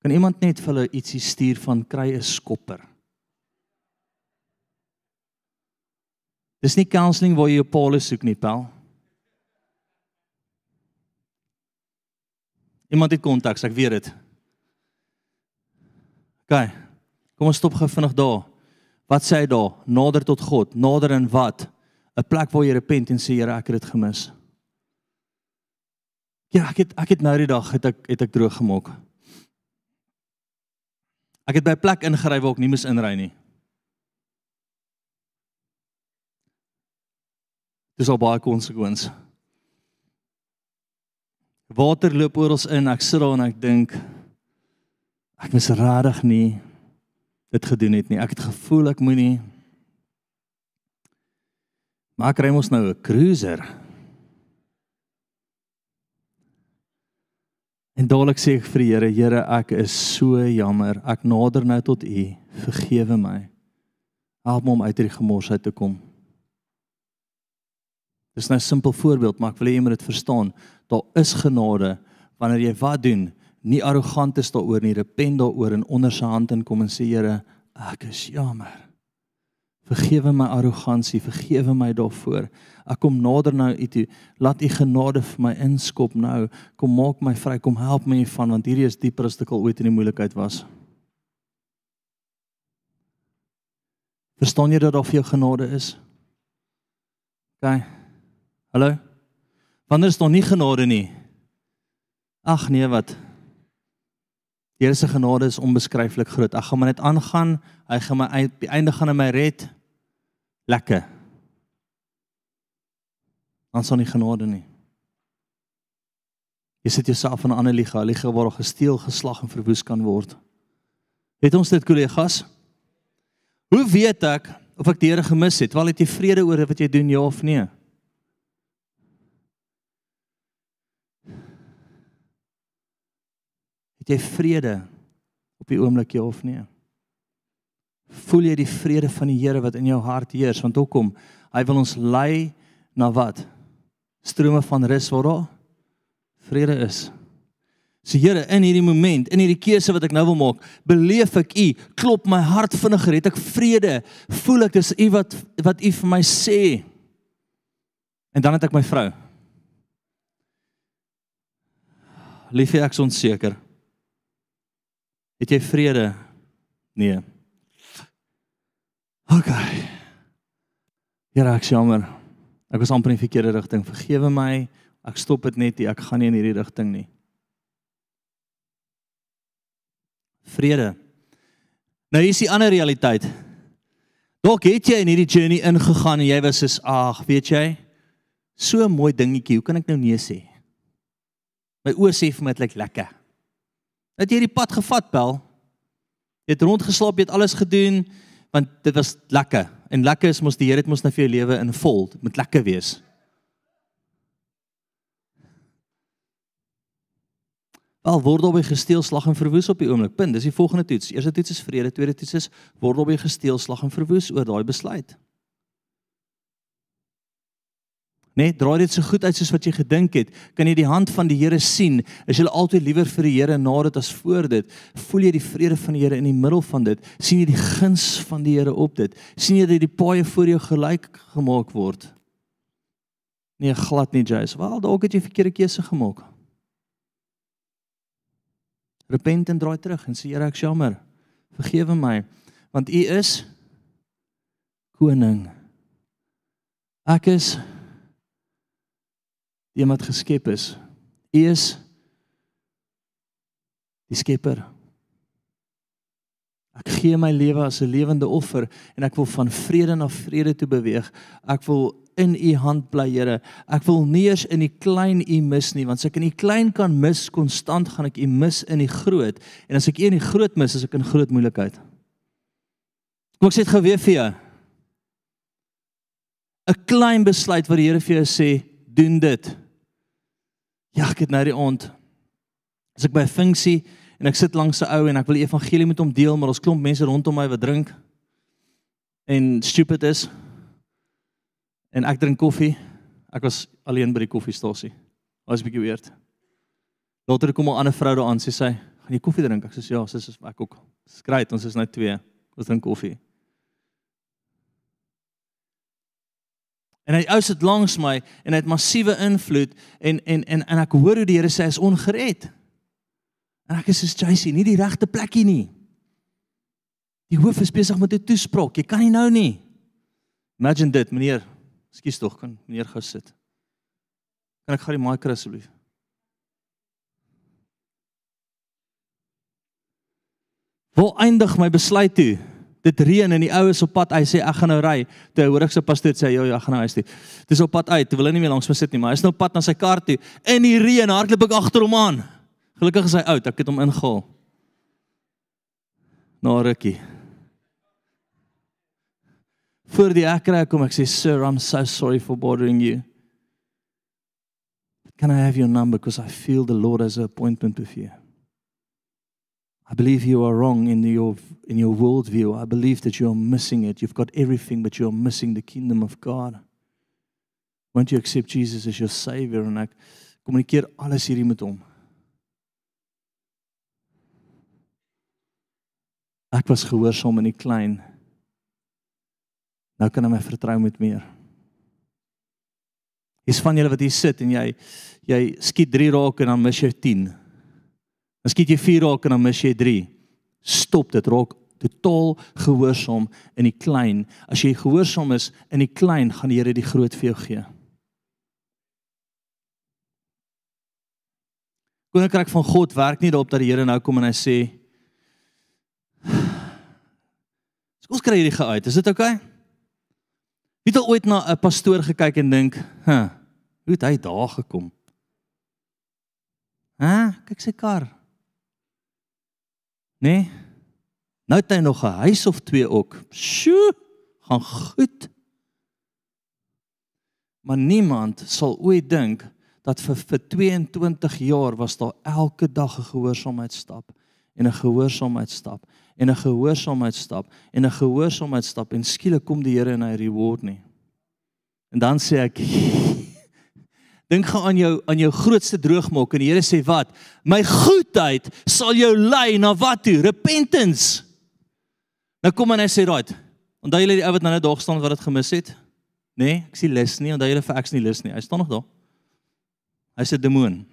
Speaker 1: Kan iemand net vir hulle ietsie stuur van kry 'n skopper? Dis nie counselling waar jy jou paal soek nie, pel. Iemand het kontak, ek weet dit. Okay. Kom ons stop gou vinnig daar. Wat sê hy daar? Nader tot God. Nader in wat? 'n Plek waar jy repent en sê Here, ek het dit gemis. Ja, ek het ek het nou die dag het ek het ek droog gemaak. Ek het by 'n plek ingery waar ek nie moes inry nie. Dis al baie konsekwens. Water loop ons in. Ek sit daar en ek dink ek mis rarig nie dit gedoen het nie. Ek het gevoel ek moenie Maar kry ons nou 'n cruiser. En dadelik sê ek vir die Here, Here, ek is so jammer. Ek nader nou tot U. Vergewe my. Help my om uit hierdie gemors uit te kom. Dis nou 'n simpel voorbeeld, maar ek wil hê jy moet dit verstaan. Daar is genade wanneer jy wat doen nie arrogant is daaroor nie, repent daaroor en onder sy hand in kom en sê Here, ek is jammer. Vergewe my arrogansie, vergewe my daarvoor. Ek kom nader nou u toe. Laat u genade vir my inskop nou. Kom maak my vry, kom help my hiervan want hierdie is dieper as dit al ooit in die moeilikheid was. Verstaan jy dat daar vir jou genade is? OK. Hallo. Wanneer is daar nie genade nie? Ag nee, wat? Die Here se genade is onbeskryflik groot. Ek gaan maar net aangaan. Hy gaan my op die einde gaan hy my red. Lekker. Ons sal nie genade nie. Jy sit jouself in 'n ander liga, 'n liga waar gesteel, geslag en verwoes kan word. Het ons dit kollegas? Hoe weet ek of ek die Here gemis het? Wel het jy vrede oor wat jy doen ja of nee? Het jy vrede op die oomblik ja of nee? Voel jy die vrede van die Here wat in jou hart heers? Want hoekom? Hy wil ons lei na wat? Strome van rus waar daar vrede is. So Here, in hierdie moment, in hierdie keuse wat ek nou wil maak, beleef ek U, klop my hart vinniger, het ek vrede. Voel ek dis U wat wat U vir my sê. En dan het ek my vrou. Liefie, ek is onseker. Het jy vrede? Nee. OK. Here, ek jammer. Ek was amper in die verkeerde rigting. Vergewe my. Ek stop dit net nie. Ek gaan nie in hierdie rigting nie. vrede. Nou hier is die ander realiteit. Dalk het jy in hierdie journey ingegaan en jy was soos ag, weet jy, so 'n mooi dingetjie, hoe kan ek nou nee sê? My oë sê vir my dit lyk lekker. Het jy hierdie pad gevat, Bel? Jy het rondgeslaap, jy het alles gedoen want dit was lekker. En lekker is mos die Here het mos nou vir jou lewe in vol. Dit moet lekker wees. Wel word albei gesteel slag en verwoes op die oomblik. Punt. Dis die volgende toets. Eerste toets is vrede, tweede toets is word albei gesteel slag en verwoes oor daai besluit. Nee, draai dit so goed uit soos wat jy gedink het. Kan jy die hand van die Here sien? Is jy altyd liewer vir die Here na dit as voor dit? Voel jy die vrede van die Here in die middel van dit? sien jy die guns van die Here op dit? sien jy dat die paaie voor jou gelyk gemaak word? Nee, glad nie, Jace. Wel, dalk het jy verkeerde keuse gemaak. Repent en draai terug en sê Here ek jammer. Vergewe my want U is koning. Ek is die wat geskep is. U is die skepper. Ek gee my lewe as 'n lewende offer en ek wil van vrede na vrede toe beweeg. Ek wil in u hand bly, Here. Ek wil nie eers in die klein u mis nie, want as ek in die klein kan mis konstant, gaan ek u mis in die groot. En as ek u in die groot mis, is ek in groot moeilikheid. Kom ek sê dit gou weer vir jou. 'n Klein besluit wat die Here vir jou sê, doen dit. Ja, ek het nou die aand as ek by 'n funksie en ek sit langs 'n ou en ek wil die evangelie met hom deel, maar ons klomp mense rondom my wat drink en stupid is en ek drink koffie. Ek was alleen by die koffiestasie. Was 'n bietjie weird. Later kom 'n ander vrou daar aan, sê sy, "Gaan jy koffie drink?" Ek sê, "Ja, sis, is ek ook." Skryt, ons is nou twee. Ons drink koffie. En hy ou sit langs my en hy het massiewe invloed en en en en ek hoor hoe die Here sê hy is ongered. En ek is soos Jacy, nie die regte plekkie nie. Die hoof is besig met 'n toespraak. Jy kan nie nou nie. Imagine dit, meneer. Ekskuus tog, kan meneer gou sit. Kan ek gou die mic asseblief? Waar eindig my besluit toe? Dit reën en die ou is op pad. Hy sê ek gaan nou ry. Toe hoor ek sy pastoor sê ja, ja, gaan nou huis toe. Dis op pad uit. Hy wil nie meer langs my sit nie, maar hy is nou op pad na sy kar toe. In die reën hardloop ek agter hom aan. Gelukkig is hy oud. Ek het hom ingehaal. Na rukkie voor die ek kry kom ek sê sir I'm so sorry for bothering you. Can I have your number because I feel the Lord has an appointment with you. I believe you are wrong in your in your worldview. I believe that you're missing it. You've got everything but you're missing the kingdom of God. Want you accept Jesus as your savior en ek kommunikeer alles hierdie met hom. Ek was gehoorsaam in die klein Nou kan hy my vertrou met meer. Is van julle wat hier sit en jy jy skiet 3 raak en dan mis jy 10. Dan skiet jy 4 raak en dan mis jy 3. Stop dit raak totaal gehoorsaam in die klein. As jy gehoorsaam is in die klein, gaan die Here die groot vir jou gee. Koninkryk van God werk nie daarop dat die Here nou kom en hy sê Ons kry hierdie geuit. Is dit oukei? Okay? Wie het ooit na 'n pastoor gekyk en dink, "Hæ, huh, hoe het hy daar gekom?" Hæ, kyk sy kar. Nee. Nou het hy nog 'n huis of twee ook. Sjoe, gaan goed. Maar niemand sal ooit dink dat vir vir 22 jaar was daar elke dag 'n gehoorsaamheidstap en 'n gehoorsaamheidstap en 'n gehoorsaamheidstap en 'n gehoorsaamheidstap en skielik kom die Here en hy reward nie. En dan sê ek dink gaan aan jou aan jou grootste droogmaak en die Here sê wat? My goedheid sal jou lei na wat toe? Repentance. Nou kom en hy sê right. Onthou julle die ou wat nou net daar staan wat dit gemis het? Nee, ek sien lus nie, onthou julle vir ek sien lus nie. Hy staan nog daar. Hy's 'n demoon.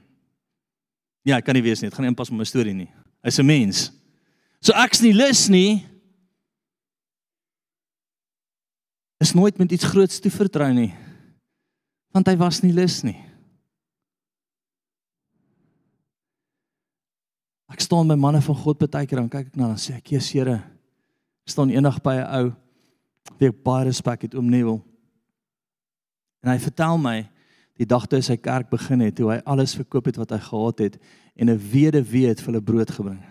Speaker 1: Ja, kan nie wees nie. Dit gaan nie inpas met my storie nie. Hy's 'n mens. So ek's nie lus nie. Is nooit met iets groots te vertrou nie. Want hy was nie lus nie. Ek staan by manne van God baie keer dan kyk ek na dan sê ek, "Jesus Here, ek staan eendag by 'n ou wie ek baie respek het, oom Neville." En hy vertel my die dag toe sy kerk begin het, hoe hy alles verkoop het wat hy gehad het en 'n weduwee het vir hulle brood gebring.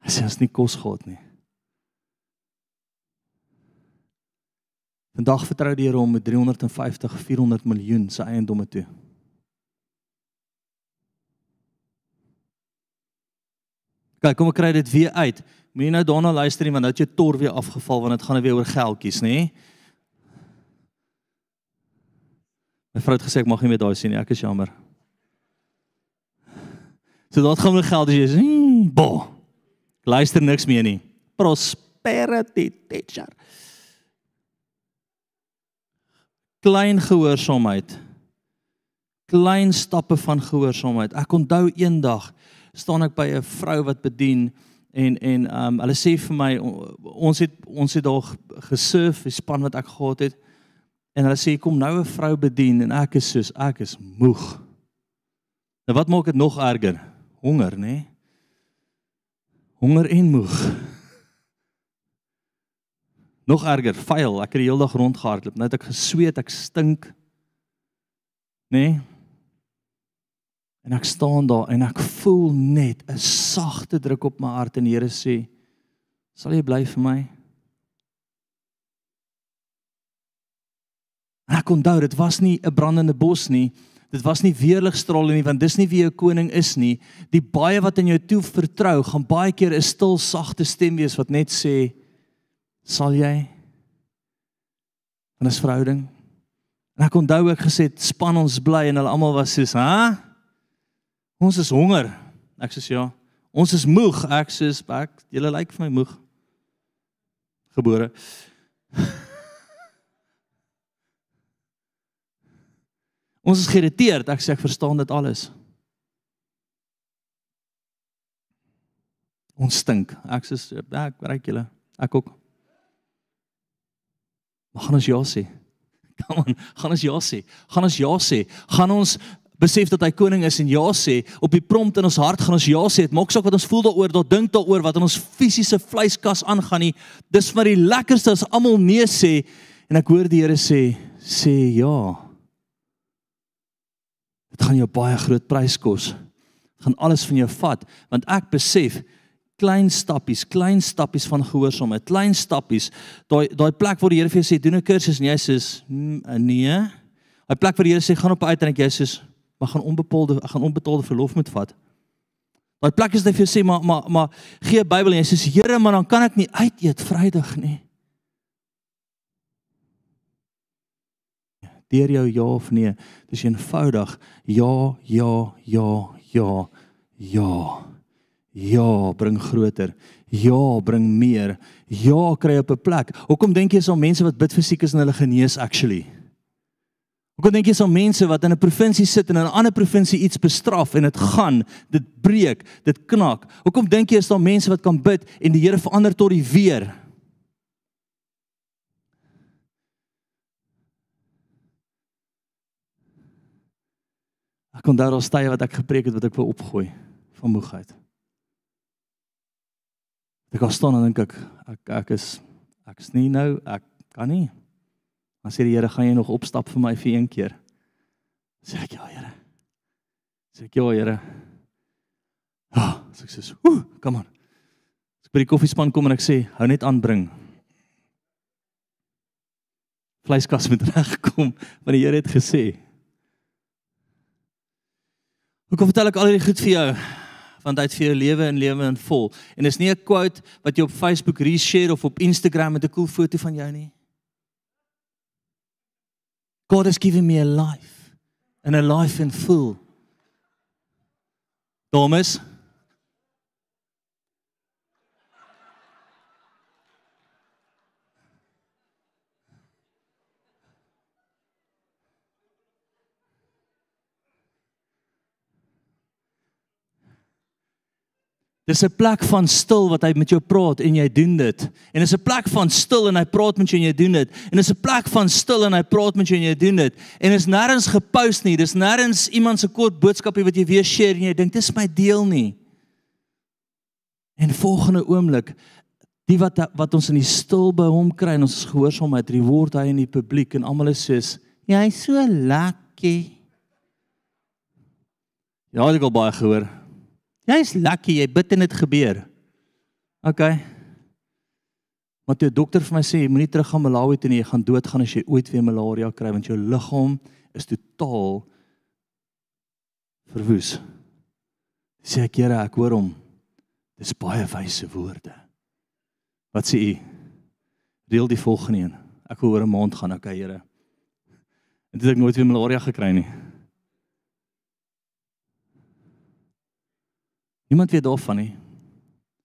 Speaker 1: Hy sê ons nie kos gehad nie. Vandag vertrou die Here hom met 350 400 miljoen se eiendomme toe. Kyk, kom ek kry dit weer uit. Moenie nou daarna luister nie want nou het jy tor weer afgeval want dit gaan nou weer oor geldjies, nê? My vrou het gesê ek mag nie meer daai sien nie. Ek is jammer. So dit gaan met geld as jy sê, "Bo." Luister niks meer nie. Prosperity teacher. Klein gehoorsaamheid. Klein stappe van gehoorsaamheid. Ek onthou eendag staan ek by 'n vrou wat bedien en en ehm um, hulle sê vir my ons het ons het daar gesurf, die span wat ek gehad het. En hulle sê kom nou 'n vrou bedien en ek is soos ek is moeg. Nou wat maak dit nog erger? Honger, nê? Nee? Honger en moeg. Nog erger, vuil. Ek het die hele dag rondgehardloop. Nou het ek gesweet, ek stink. Nê? Nee? En ek staan daar en ek voel net 'n sagte druk op my hart en die Here sê: "Sal jy bly vir my?" En ek onthou dit was nie 'n brandende bos nie. Dit was nie weerligstrale nie want dis nie wie jou koning is nie. Die baie wat in jou toe vertrou, gaan baie keer 'n stil sagte stem wees wat net sê sal jy en as verhouding. En ek onthou ek gesê span ons bly en hulle almal was soos, "Ha? Ons is honger." Ek sê ja. Ons is moeg. Ek sê ek, julle lyk vir my moeg. Gebore. Ons is geïrriteerd. Ek sê ek verstaan dit alles. Ons stink. Ek sê ek reik julle. Ek ook. Maar gaan ons ja sê. Kom aan, gaan ons ja sê. Gaan ons ja sê. Gaan ons besef dat hy koning is en ja sê op die prompt in ons hart gaan ons ja sê. Dit maak saak wat ons voel daaroor, dat dink daaroor wat in ons fisiese vleiskas aangaan nie. Dis vir die lekkerste as almal nee sê en ek hoor die Here sê sê ja. Dit gaan jou baie groot prys kos. Gaan alles van jou vat want ek besef klein stappies, klein stappies van gehoorsaamheid, klein stappies. Daai daai plek waar die Here vir jou sê doen 'n kursus en jy sê nee. Daai plek waar die Here sê gaan op 'n uitreik jy sê maar gaan onbepaalde gaan onbetaalde verlof moet vat. Daai plek is net vir jou sê maar maar maar gee Bybel en jy sê Here maar dan kan ek nie uit eet Vrydag nie. deur jou ja of nee. Dis eenvoudig ja, ja, ja, ja. Ja. Ja, bring groter. Ja, bring meer. Ja, kry op 'n plek. Hoekom dink jy is al mense wat bid vir siekes en hulle genees actually? Hoekom dink jy is al mense wat in 'n provinsie sit en in 'n ander provinsie iets bestraf en dit gaan, dit breek, dit knak? Hoekom dink jy is daar mense wat kan bid en die Here verander tot die weer? Ek kon daar al stye wat ek gepreek het wat ek wou opgooi van moegheid. Ek gaan staan en dink ek ek ek is ek's nie nou ek kan nie. Maar sê die Here, gaan jy nog opstap vir my vir een keer? Sê ek ja, Here. Sê ek ja, Here. Ja, oh, sê ek sê, "Ooh, kom aan." Ek by die koffiespan kom en ek sê, "Hou net aan bring." vleiskas moet regkom want die Here het gesê. Hoekom vertel ek al hierdie goed vir jou? Want hy het vir jou lewe en lewe in vol. En dis nie 'n quote wat jy op Facebook reshare of op Instagram met 'n cool foto van jou nie. God has given me a life and a life in full. Thomas Dis 'n plek van stil wat hy met jou praat en jy doen dit. En dis 'n plek van stil en hy praat met jou en jy doen dit. En dis 'n plek van stil en hy praat met jou en jy doen dit. En is nêrens gepost nie. Dis nêrens iemand se kort boodskapie wat jy weer share en jy dink dis my deel nie. En volgende oomblik die wat wat ons in die stil by hom kry en ons is gehoorsaamheid reward hy in die publiek en almal is soos jy's so lucky. Ja, ek het al baie gehoor. Jy's lucky jy bid en dit gebeur. OK. Maar toe 'n dokter vir my sê jy moenie terug gaan Malawi toe nie, jy gaan doodgaan as jy ooit weer malaria kry want jou liggaam is totaal verwoes. Sê ek Here, ek hoor hom. Dis baie wyse woorde. Wat sê u? Deel die volgende een. Ek hoor 'n maand gaan ek, Here. En dit het ek nooit weer malaria gekry nie. Niemand weet daarvan nie.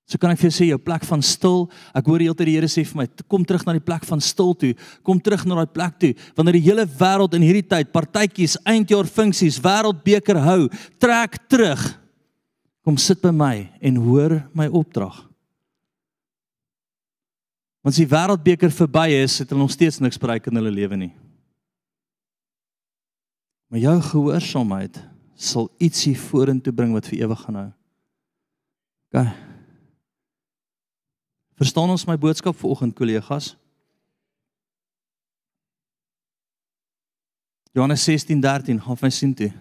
Speaker 1: So kan ek vir jou sê jou plek van stil, ek hoor heeltyd die Here sê vir my, kom terug na die plek van stil toe. Kom terug na daai plek toe wanneer die hele wêreld in hierdie tyd partytjies, eindjaar funksies, wêreldbeker hou, trek terug. Kom sit by my en hoor my opdrag. Want as die wêreldbeker verby is, het hulle nog steeds niks bereik in hulle lewe nie. Maar jou gehoorsaamheid sal ietsie vorentoe bring wat vir ewig gaan hou. OK. Verstaan ons my boodskap vanoggend kollegas? Johannes 16:13 gaan my sien toe.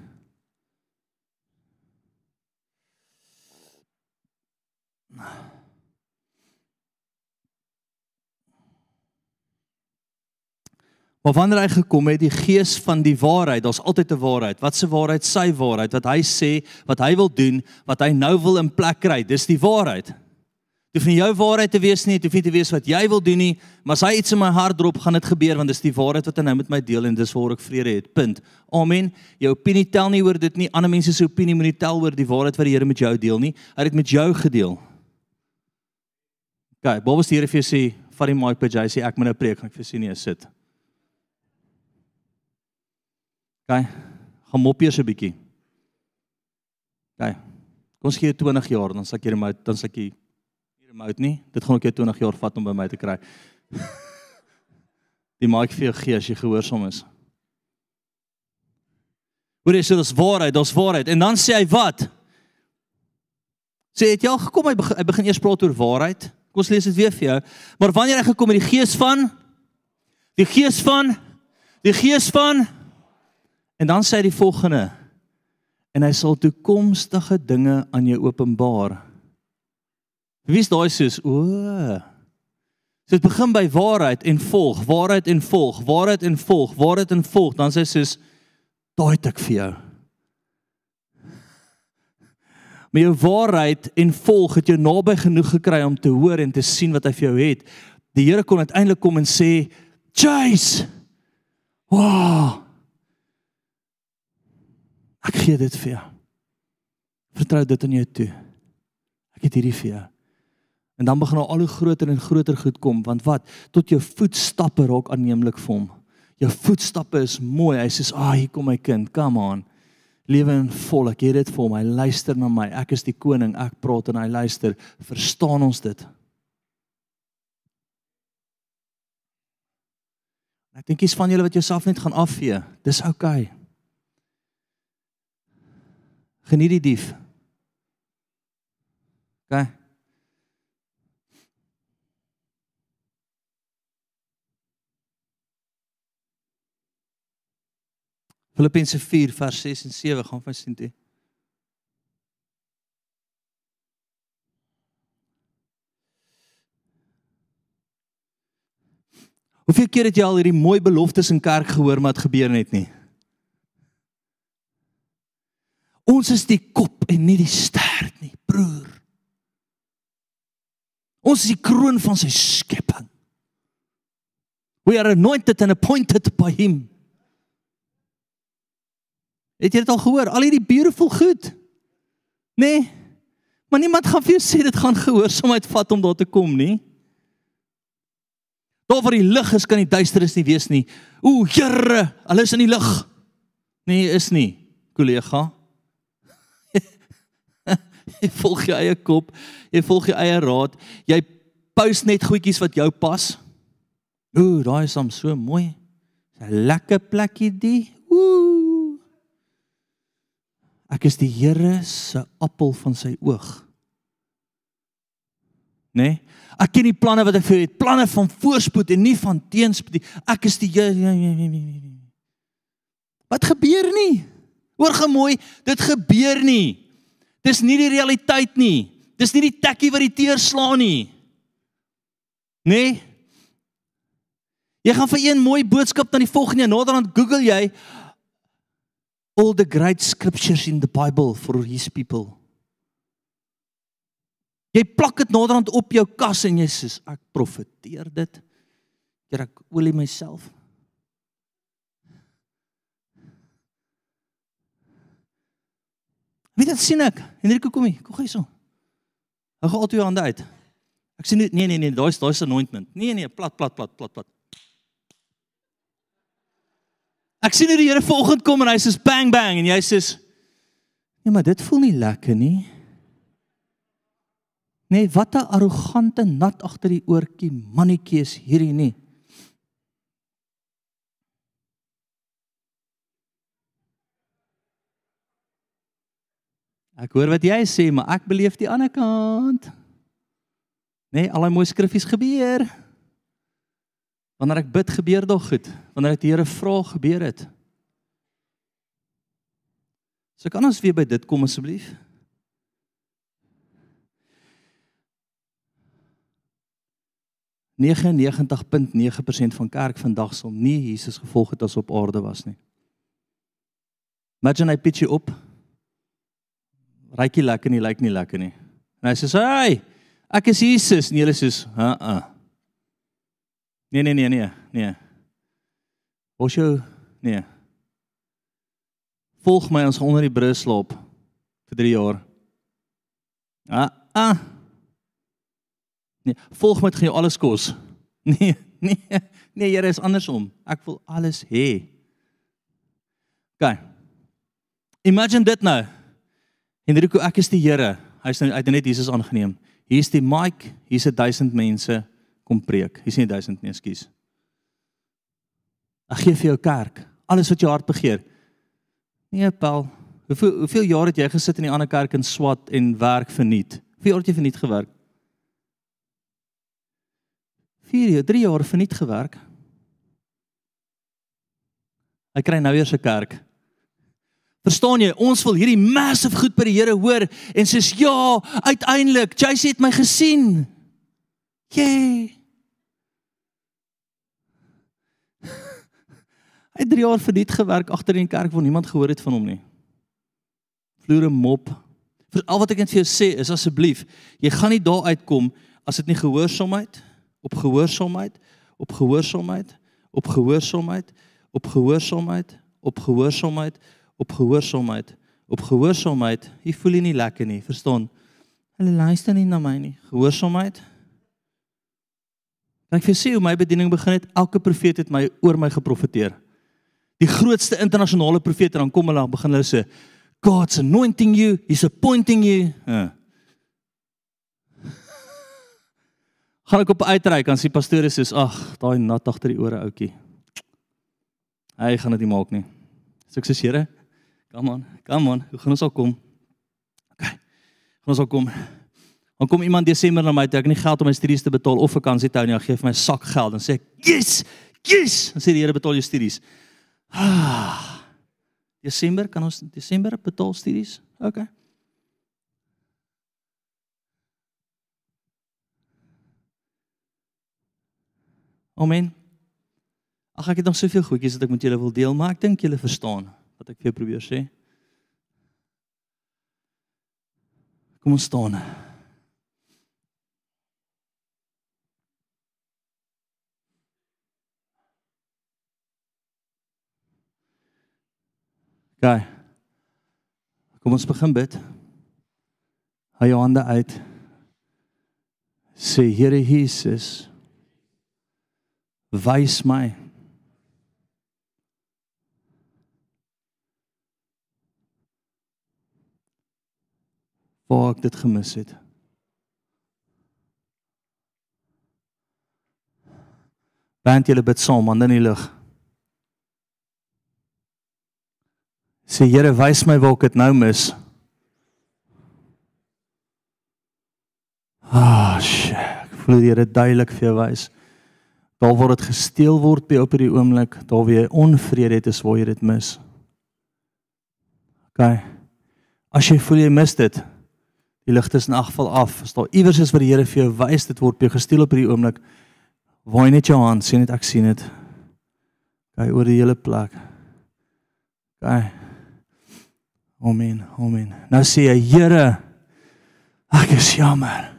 Speaker 1: Maar wanneer hy gekom het, die gees van die waarheid, daar's altyd 'n waarheid. Wat se waarheid? Sy waarheid wat hy sê, wat hy wil doen, wat hy nou wil in plek kry. Dis die waarheid. Dit hoef nie jou waarheid te wees nie, dit hoef nie te wees wat jy wil doen nie, maar as hy iets in my hart drop, gaan dit gebeur want dis die waarheid wat hy nou met my deel en dis waar ek vrede het. Punt. Amen. Jou opinie tel nie oor dit nie. Ander mense se opinie moenie tel oor die waarheid wat die Here met jou deel nie. Hy het dit met jou gedeel. OK, Bob was die Here vir jou sê, vat die mic by jy sê ek moet nou preek, ek vir sien nie sit. OK. Gaan mop eers 'n bietjie. OK. Kom ons gee 20 jaar dan sal ek hier maar dan sal ek hier remote nie. Dit gaan ook jou 20 jaar vat om by my te kry. Die maak vir jou gee as jy gehoorsaam is. Hoor jy sê dis waarheid, dis waarheid. En dan sê hy wat? Sê het jy al gekom hy begin, hy begin eers praat oor waarheid. Kom ons lees dit weer vir jou. Maar wanneer hy gekom het die gees van die gees van die gees van En dan sê hy die volgende: En hy sal toekomstige dinge aan jou openbaar. Wie is daai soos o? So dit begin by waarheid en volg, waarheid en volg, waarheid en volg, waarheid en volg, dan sê hy soos daai het ek vir jou. Maar jou waarheid en volg het jou naby genoeg gekry om te hoor en te sien wat hy vir jou het. Die Here kon uiteindelik kom en sê, "Chase! Wow! Ek gee dit vir jou. Vertrou dit in jou toe. Ek het hierdie vir jou. En dan begin al hoe groter en groter goed kom want wat tot jou voetstappe raak aanneemlik vir hom. Jou voetstappe is mooi. Hy sê, "Ag, ah, hier kom my kind. Come on." Lewe in vol. Ek het dit vir hom. Hy luister na my. Ek is die koning. Ek praat en hy luister. Verstaan ons dit? Ek dink jy's van julle wat jouself net gaan afvee. Dis oukei. Okay. Geniet die dief. OK. Filippense 4 vers 6 en 7 gaan vir sien toe. Hoeveel keer het jy al hierdie mooi beloftes in kerk gehoor maar dit gebeur net nie? Ons is die kop en nie die stert nie, broer. Ons is die kroon van sy skepping. We are anointed and appointed by him. Het jy dit al gehoor? Al hierdie beautiful goed. Nee. Maar niemand gaan vir jou sê dit gaan gehoorsaamheid vat om daar te kom nie. Daar waar die lig is, kan die duisternis nie wees nie. O, Here, hulle is in die lig. Nee, is nie, kollega. jy volg jou eie kop, jy volg jou eie raad. Jy post net goedjies wat jou pas. Ooh, daai is hom so mooi. 'n Lekker plekkie die. Ooh. Ek is die Here se appel van sy oog. Né? Nee? Ek ken die planne wat ek vir jou het, planne van voorspoed en nie van teenspoed nie. Ek is die Here. Wat gebeur nie? Hoor gemooi, dit gebeur nie. Dis nie die realiteit nie. Dis nie die tekkie wat die teer slaan nie. Né? Nee? Jy gaan vir een mooi boodskap na die volgende naderhand Google jy all the great scriptures in the Bible for his people. Jy plak dit naderhand op jou kas en jy sê ek profeteer dit. Keer ek olie myself. Wie dit sien ek? Henrique kom hier, kom gou hierso. Hou gou al twee hande uit. Ek sien nee nee nee, daai's daai's anointment. Nee nee, plat plat plat plat plat. Ek sien hoe die Here volgende kom en hy sê bang bang en jy sê Nee, maar dit voel nie lekker nie. Nee, wat 'n arrogante nat agter die oortjie mannetjie is hierdie nie. Ek hoor wat jy sê, maar ek beleef die ander kant. Nee, al daai mooi skriffies gebeur. Wanneer ek bid, gebeur dit goed. Wanneer ek die Here vra, gebeur dit. So kan ons weer by dit kom asseblief. ,9% van kerk vandag sal nie Jesus gevolg het as op aarde was nie. Imagine hy pitch op. Rykie lekker nie, lyk nie lekker nie. En hy sê: "Hey, ek is Jesus." En hulle sê: "Ha, uh, uh. Nee, nee, nee, nee, nee. Ons jou nee. Volg my ons onder die brug slaap vir 3 jaar. Ah, ah. Nee, volg my, gaan jou alles kos. Nee, nee. Nee, Here is andersom. Ek wil alles hê. OK. Imagine dit nou. Henrico, ek is die Here. Hy's nou uit net Jesus aangeneem. Hier's die mic, hier's 1000 mense kom preek. Hier's nie 1000 nie, ekskuus. Ek gee vir jou kerk alles wat jou hart begeer. Nee, Paul. Hoeveel hoeveel jaar het jy gesit in die ander kerk in swat en werk verniet? Hoeveel jaar het jy verniet gewerk? 4 jaar, 3 jaar verniet gewerk. Hy kry nou weer sy kerk. Verstaan jy? Ons wil hierdie massive goed by die Here hoor en sê ja, uiteindelik, Jayce het my gesien. Jee. Hy het 3 jaar verdiet gewerk agter in die kerk waar niemand gehoor het van hom nie. Vloere mop. Vir al wat ek net vir jou sê is asseblief, jy gaan nie daar uitkom as dit nie gehoorsaamheid op gehoorsaamheid op gehoorsaamheid op gehoorsaamheid op gehoorsaamheid op gehoorsaamheid op gehoorsaamheid op gehoorsaamheid. Jy voel nie lekker nie, verstaan? Hulle luister nie na my nie. Gehoorsaamheid Ek vir sê hoe my bediening begin het, elke profeet het my oor my geprofeteer. Die grootste internasionale profete dan kom hulle dan begin hulle sê God's anointing you, he's appointing you. Uh. Gaan ek op uitreik dan sê pastoor sê ag, daai nat agter die ore ouetjie. Hy gaan dit nie maak nie. Sukses Here. Come on, come on. Hoe gaan ons al kom? OK. Gaan ons al kom? Dan kom iemand Desember na my toe, ek het nie geld om my studies te betaal of vakansie te hou nie. Hy gee vir my sak geld en sê ek, "Yes! Yes!" Dan sê die Here betaal jou studies. Ah. Desember kan ons Desember betaal studies. OK. Amen. Ag ek het nog soveel goedjies wat ek met julle wil deel, maar ek dink julle verstaan wat ek vir julle probeer sê. Kom ons staan. Gaan. Kom ons begin bid. Haal jou hande uit. Sê Here Jesus, wys my waar ek dit gemis het. Want jy bid saam aan in die lig. Sê Here, wys my waar ek dit nou mis. Ah, shit. Ek voel die Here duidelik vir jou wys. Daar waar dit gesteel word by op hierdie oomblik, daar waar jy onvrede het, is waar jy dit mis. OK. As jy voel jy mis dit, Die ligte is in elk geval af. As daar iewers is wat die Here vir jou wys, dit word by jou gesteel op hierdie oomblik. Waai net jou hand, sien net ek sien dit. Kyk oor die hele plek. Kyk. Amen. Amen. Nou sê hy, Here, ek is jammer.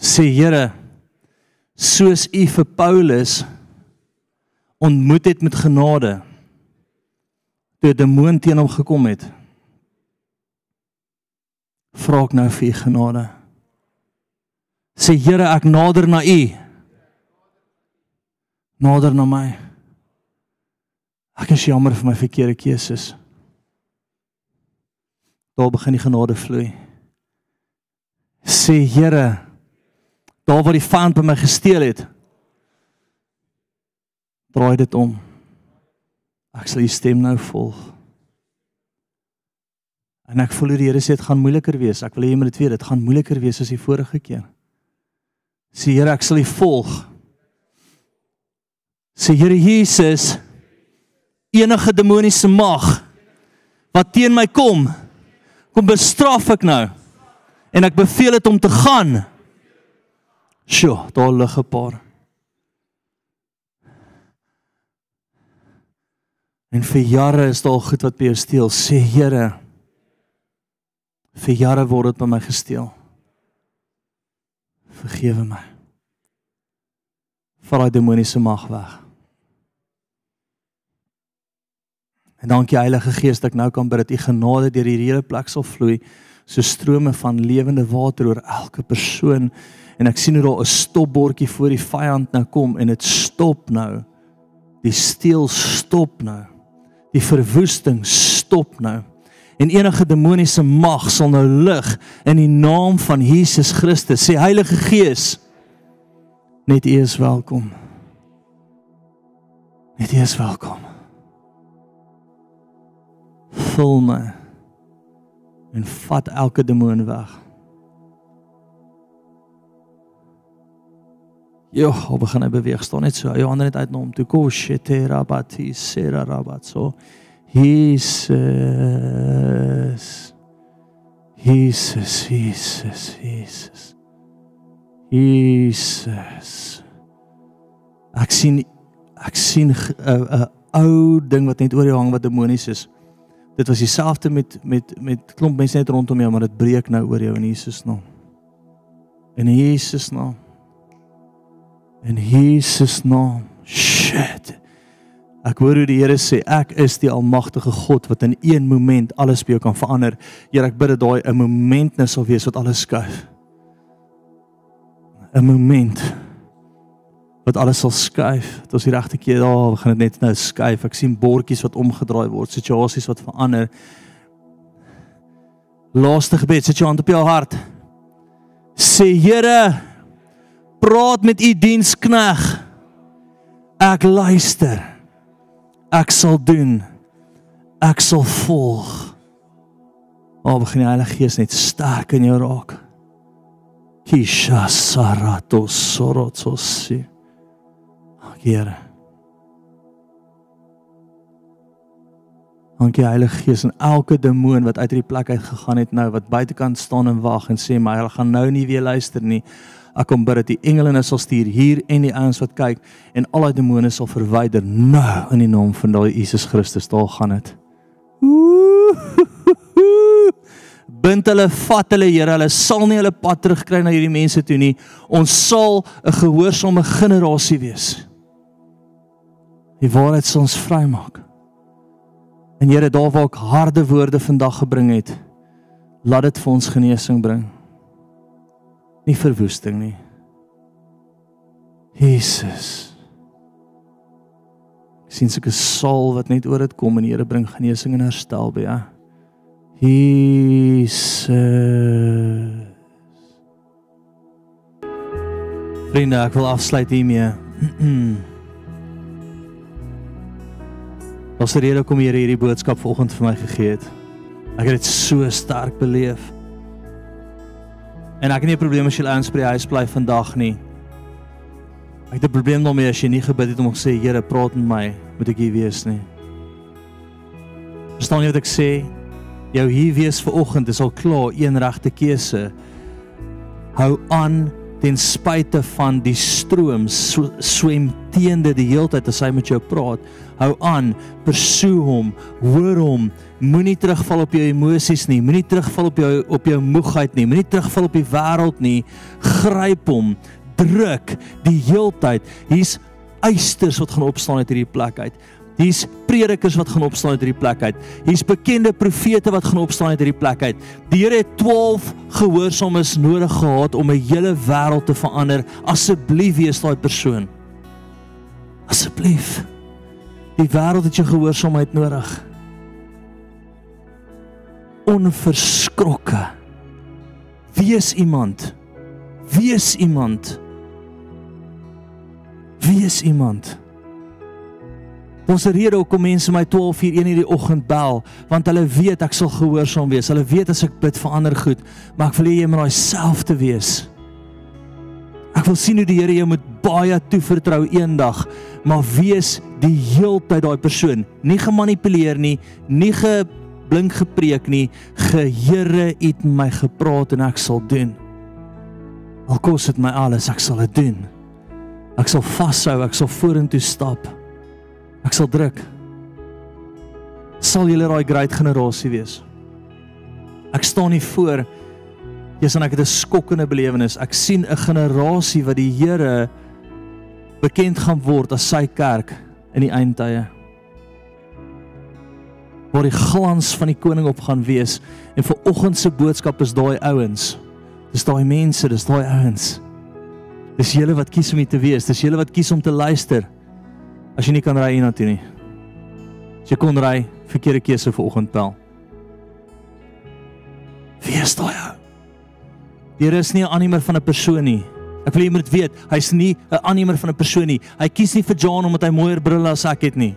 Speaker 1: Sê Here, soos U vir Paulus ontmoet het met genade toe 'n demoon teen hom gekom het vra ek nou vir u genade. Sê Here, ek nader na u. Nader na my. Ek is jammer vir my verkeerde keuses. Daar begin die genade vloei. Sê Here, daar waar die vyand by my gesteel het, draai dit om. Ek sal u stem nou volg. En ek voel die Here sê dit gaan moeiliker wees. Ek wil hê jy moet dit weet, dit gaan moeiliker wees as die vorige keer. Sê Here, ek sal U volg. Sê Here Jesus, enige demoniese mag wat teen my kom, kom bestraf ek nou. En ek beveel dit om te gaan. Sjoe, daar lig 'n paar. En vir jare is daar goed wat by jou steel. Sê Here, Vir jare word dit by my gesteel. Vergewe my. Vat daai demoniese mag weg. En dankie Heilige Gees dat ek nou kan bid dat u genade deur hierdie hele plek sal vloei so strome van lewende water oor elke persoon en ek sien hoe daar 'n stopbordjie voor die vyand nou kom en dit stop nou. Die steel stop nou. Die verwoesting stop nou en enige demoniese mag sal nou lig in die naam van Jesus Christus. Sê Heilige Gees, net U is welkom. Net U is welkom. Vul my en vat elke demoon weg. Jo, hoe begin hy beweeg? Staan net so. Jou hande net uit na hom toe. Koshe te rabati sera rabatso. Jesus. Jesus, Jesus, Jesus. Jesus. Ek sien ek sien 'n uh, 'n uh, ou ding wat net oor jou hang wat demonies is. Dit was dieselfde met met met klomp mense net rondom jou, maar dit breek nou oor jou in Jesus naam. In Jesus naam. In Jesus naam. Shit. Ek hoor hoe die Here sê ek is die almagtige God wat in een oomblik alles by jou kan verander. Here ek bid dat daai 'n oomblik nou sal wees wat alles skuif. 'n Oomblik wat alles sal skuif. Dit is die regte keer daar, oh, gaan dit net nou skuif. Ek sien bordjies wat omgedraai word, situasies wat verander. Laaste gebed, sit jou hand op jou hart. Sê Here, praat met u dienskneg. Ek luister ek sal doen. Ek sal volg. O, begin die Heilige Gees net sterk in jou raak. Kisha sarato sorotsosi. Here. Dankie Heilige Gees en elke demoon wat uit hierdie plek uit gegaan het nou wat buitekant staan en wag en sê maar hulle gaan nou nie weer luister nie. Ek kom bid dat die engele sal stuur hier en die ouens wat kyk en al daai demone sal verwyder nou in die naam van daai Jesus Christus. Daar gaan dit. Bind hulle, vat hulle, Here. Hulle sal nie hulle pad terugkry na hierdie mense toe nie. Ons sal 'n gehoorsame generasie wees. Die waarheid sal ons vrymaak. En Here, daar waar ek harde woorde vandag gebring het, laat dit vir ons genesing bring. Nie verwoesting nie. Jesus. Ek sien sulke saal wat net oor dit kom en die Here bring genesing en herstel by, ja. Jesus. Vriende, ek wil afsluit hiermee. Ons rede kom hier hierdie boodskap vanoggend vir my gegee het. Ek het dit so sterk beleef. En ek het nie 'n probleem as jy ouens by die huis bly vandag nie. Ek het 'n probleem daarmee as jy nie gebid het om gesê Here, praat met my, moet ek hier wees nie. Verstaan jy wat ek sê? Jou hier wees vir oggend is al klaar een regte keuse. Hou aan ten spyte van die stroom swem teende die heeltyd as hy met jou praat. Hou aan, persoe hom, hoor hom. Moenie terugval op jou emosies nie, moenie terugval op jou op jou moegheid nie, moenie terugval op die wêreld nie. Gryp hom, druk die heeltyd. Hier's eisters wat gaan opstaan uit hierdie plek uit. Hier's predikers wat gaan opstaan uit hierdie plek uit. Hier's bekende profete wat gaan opstaan uit hierdie plek uit. Die Here het 12 gehoorsaames nodig gehad om 'n hele wêreld te verander. Asseblief wees daai persoon. Asseblief. Die wêreld het jou gehoorsaamheid nodig. Onverskrokke. Wees iemand. Wees iemand. Wees iemand. Ons rede hoekom mense my 12 uur 1 in die oggend bel, want hulle weet ek sal gehoorsaam wees. Hulle weet as ek bid vir ander goed, maar ek wil hê jy moet daai self te wees. Ek wil sien hoe die Here jou met baie toevertrou eendag, maar wees die heeltyd daai persoon, nie gemanipuleer nie, nie geblink gepreek nie, Here het my gepraat en ek sal doen. Al kos dit my alles, ek sal dit doen. Ek sal vashou, ek sal vorentoe stap. Ek sal druk. Sal julle daai great generasie wees? Ek staan nie voor Jesus en ek het 'n skokkende belewenis. Ek sien 'n generasie wat die Here bekend gaan word as sy kerk in die eindtye. Waar die glans van die koning op gaan wees en vir oggend se boodskap is daai ouens. Dis daai mense, dis daai ouens. Dis julle wat kies om hier te wees, dis julle wat kies om te luister. As jy nie kan ry hiernatoe nie. As jy kon ry, verkeerde keuse vir oggendbel. Wie is daai ou? Hier is nie 'n animer van 'n persoon nie. Ek wil jy moet weet, hy's nie 'n animer van 'n persoon nie. Hy kies nie vir John omdat hy mooier brille as ek het nie.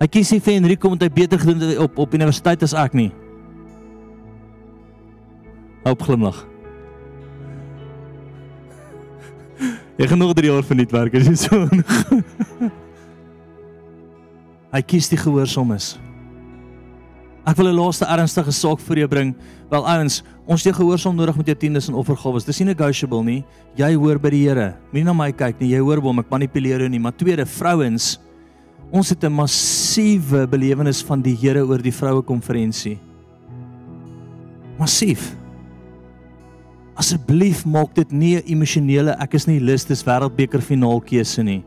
Speaker 1: Hy kies nie vir Enrico omdat hy beter gedoen het op op universiteit as ek nie. Op glimlag. Jy gaan nog 3 jaar verniet werk as jy so. Hy kies die gehoorsaames. Ek wil 'n laaste ernstige saak vir jou bring. Wel ouens, ons het gehoorsaam nodig met jou tiendes en offergawes. Dis nie negotiable nie. Jy hoor by die Here. Moenie na my kyk nie. Jy hoor hom, ek manipuleer jou nie. Maar tweede, vrouens, ons het 'n massiewe belewenis van die Here oor die vroue konferensie. Massief. Asseblief maak dit nie 'n emosionele ek is nie lus dis wêreldbeker finaal keuse nie.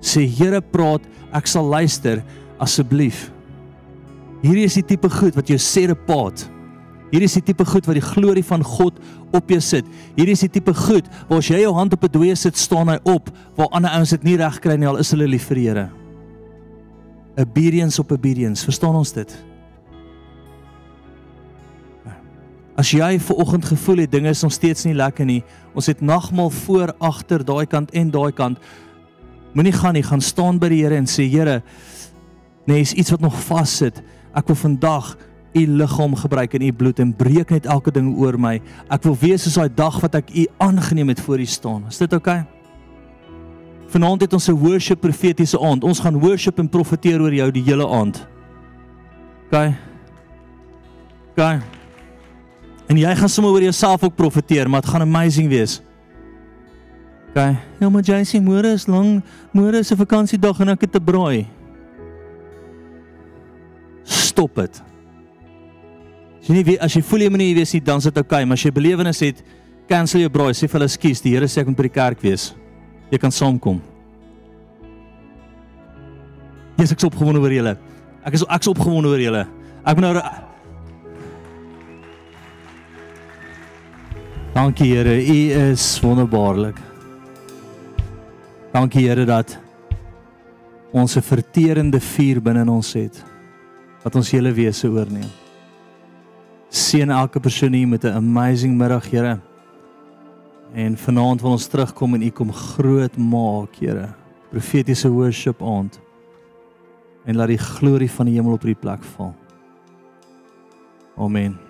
Speaker 1: Sê Here praat, ek sal luister asseblief. Hierdie is die tipe goed wat jou sê repaat. Hierdie is die tipe goed wat die glorie van God op jou sit. Hierdie is die tipe goed waar as jy jou hand op 'n dooie sit, staan hy op waar ander ouens dit nie reg kry nie al is hulle lief vir die Here. Obedience op obedience, verstaan ons dit? As jy ver oggend gevoel het dinge is nog steeds nie lekker nie, ons het nagmaal voor, agter, daai kant en daai kant. Moenie gaan nie, gaan staan by die Here en sê Here, nee, is iets wat nog vassit. Ek wil vandag u liggaam gebruik en u bloed en breek net elke ding oor my. Ek wil wees soos daai dag wat ek u aangeneem het voor u staan. Is dit oukei? Okay? Vanaand het ons 'n worship profetiese aand. Ons gaan worship en profeteer oor jou die hele aand. OK. OK. En jy gaan sommer oor jouself ook profeteer, maar dit gaan amazing wees. OK. Ja, maar jy sê môre is lang, môre is 'n vakansiedag en ek het te braai. Stop dit. As jy nie weet as jy voel jy moet nie weet nie, dan is dit OK, maar as jy belewenis het, cancel jou braai, sê vir hulle skuis, die Here sê ek moet by die kerk wees. Jy kan saamkom. Jesus ek is opgewonde oor julle. Ek is ek is opgewonde oor julle. Ek moet nou Dankie Here, U is wonderbaarlik. Dankie Here dat ons 'n verterende vuur binne in ons het wat ons hele wese oorneem. Seën elke persoon hier met 'n amazing middag, Here. En vanaand wil ons terugkom en U kom groot maak, Here. Profetiese worship aand. En laat die glorie van die hemel op hierdie plek val. Amen.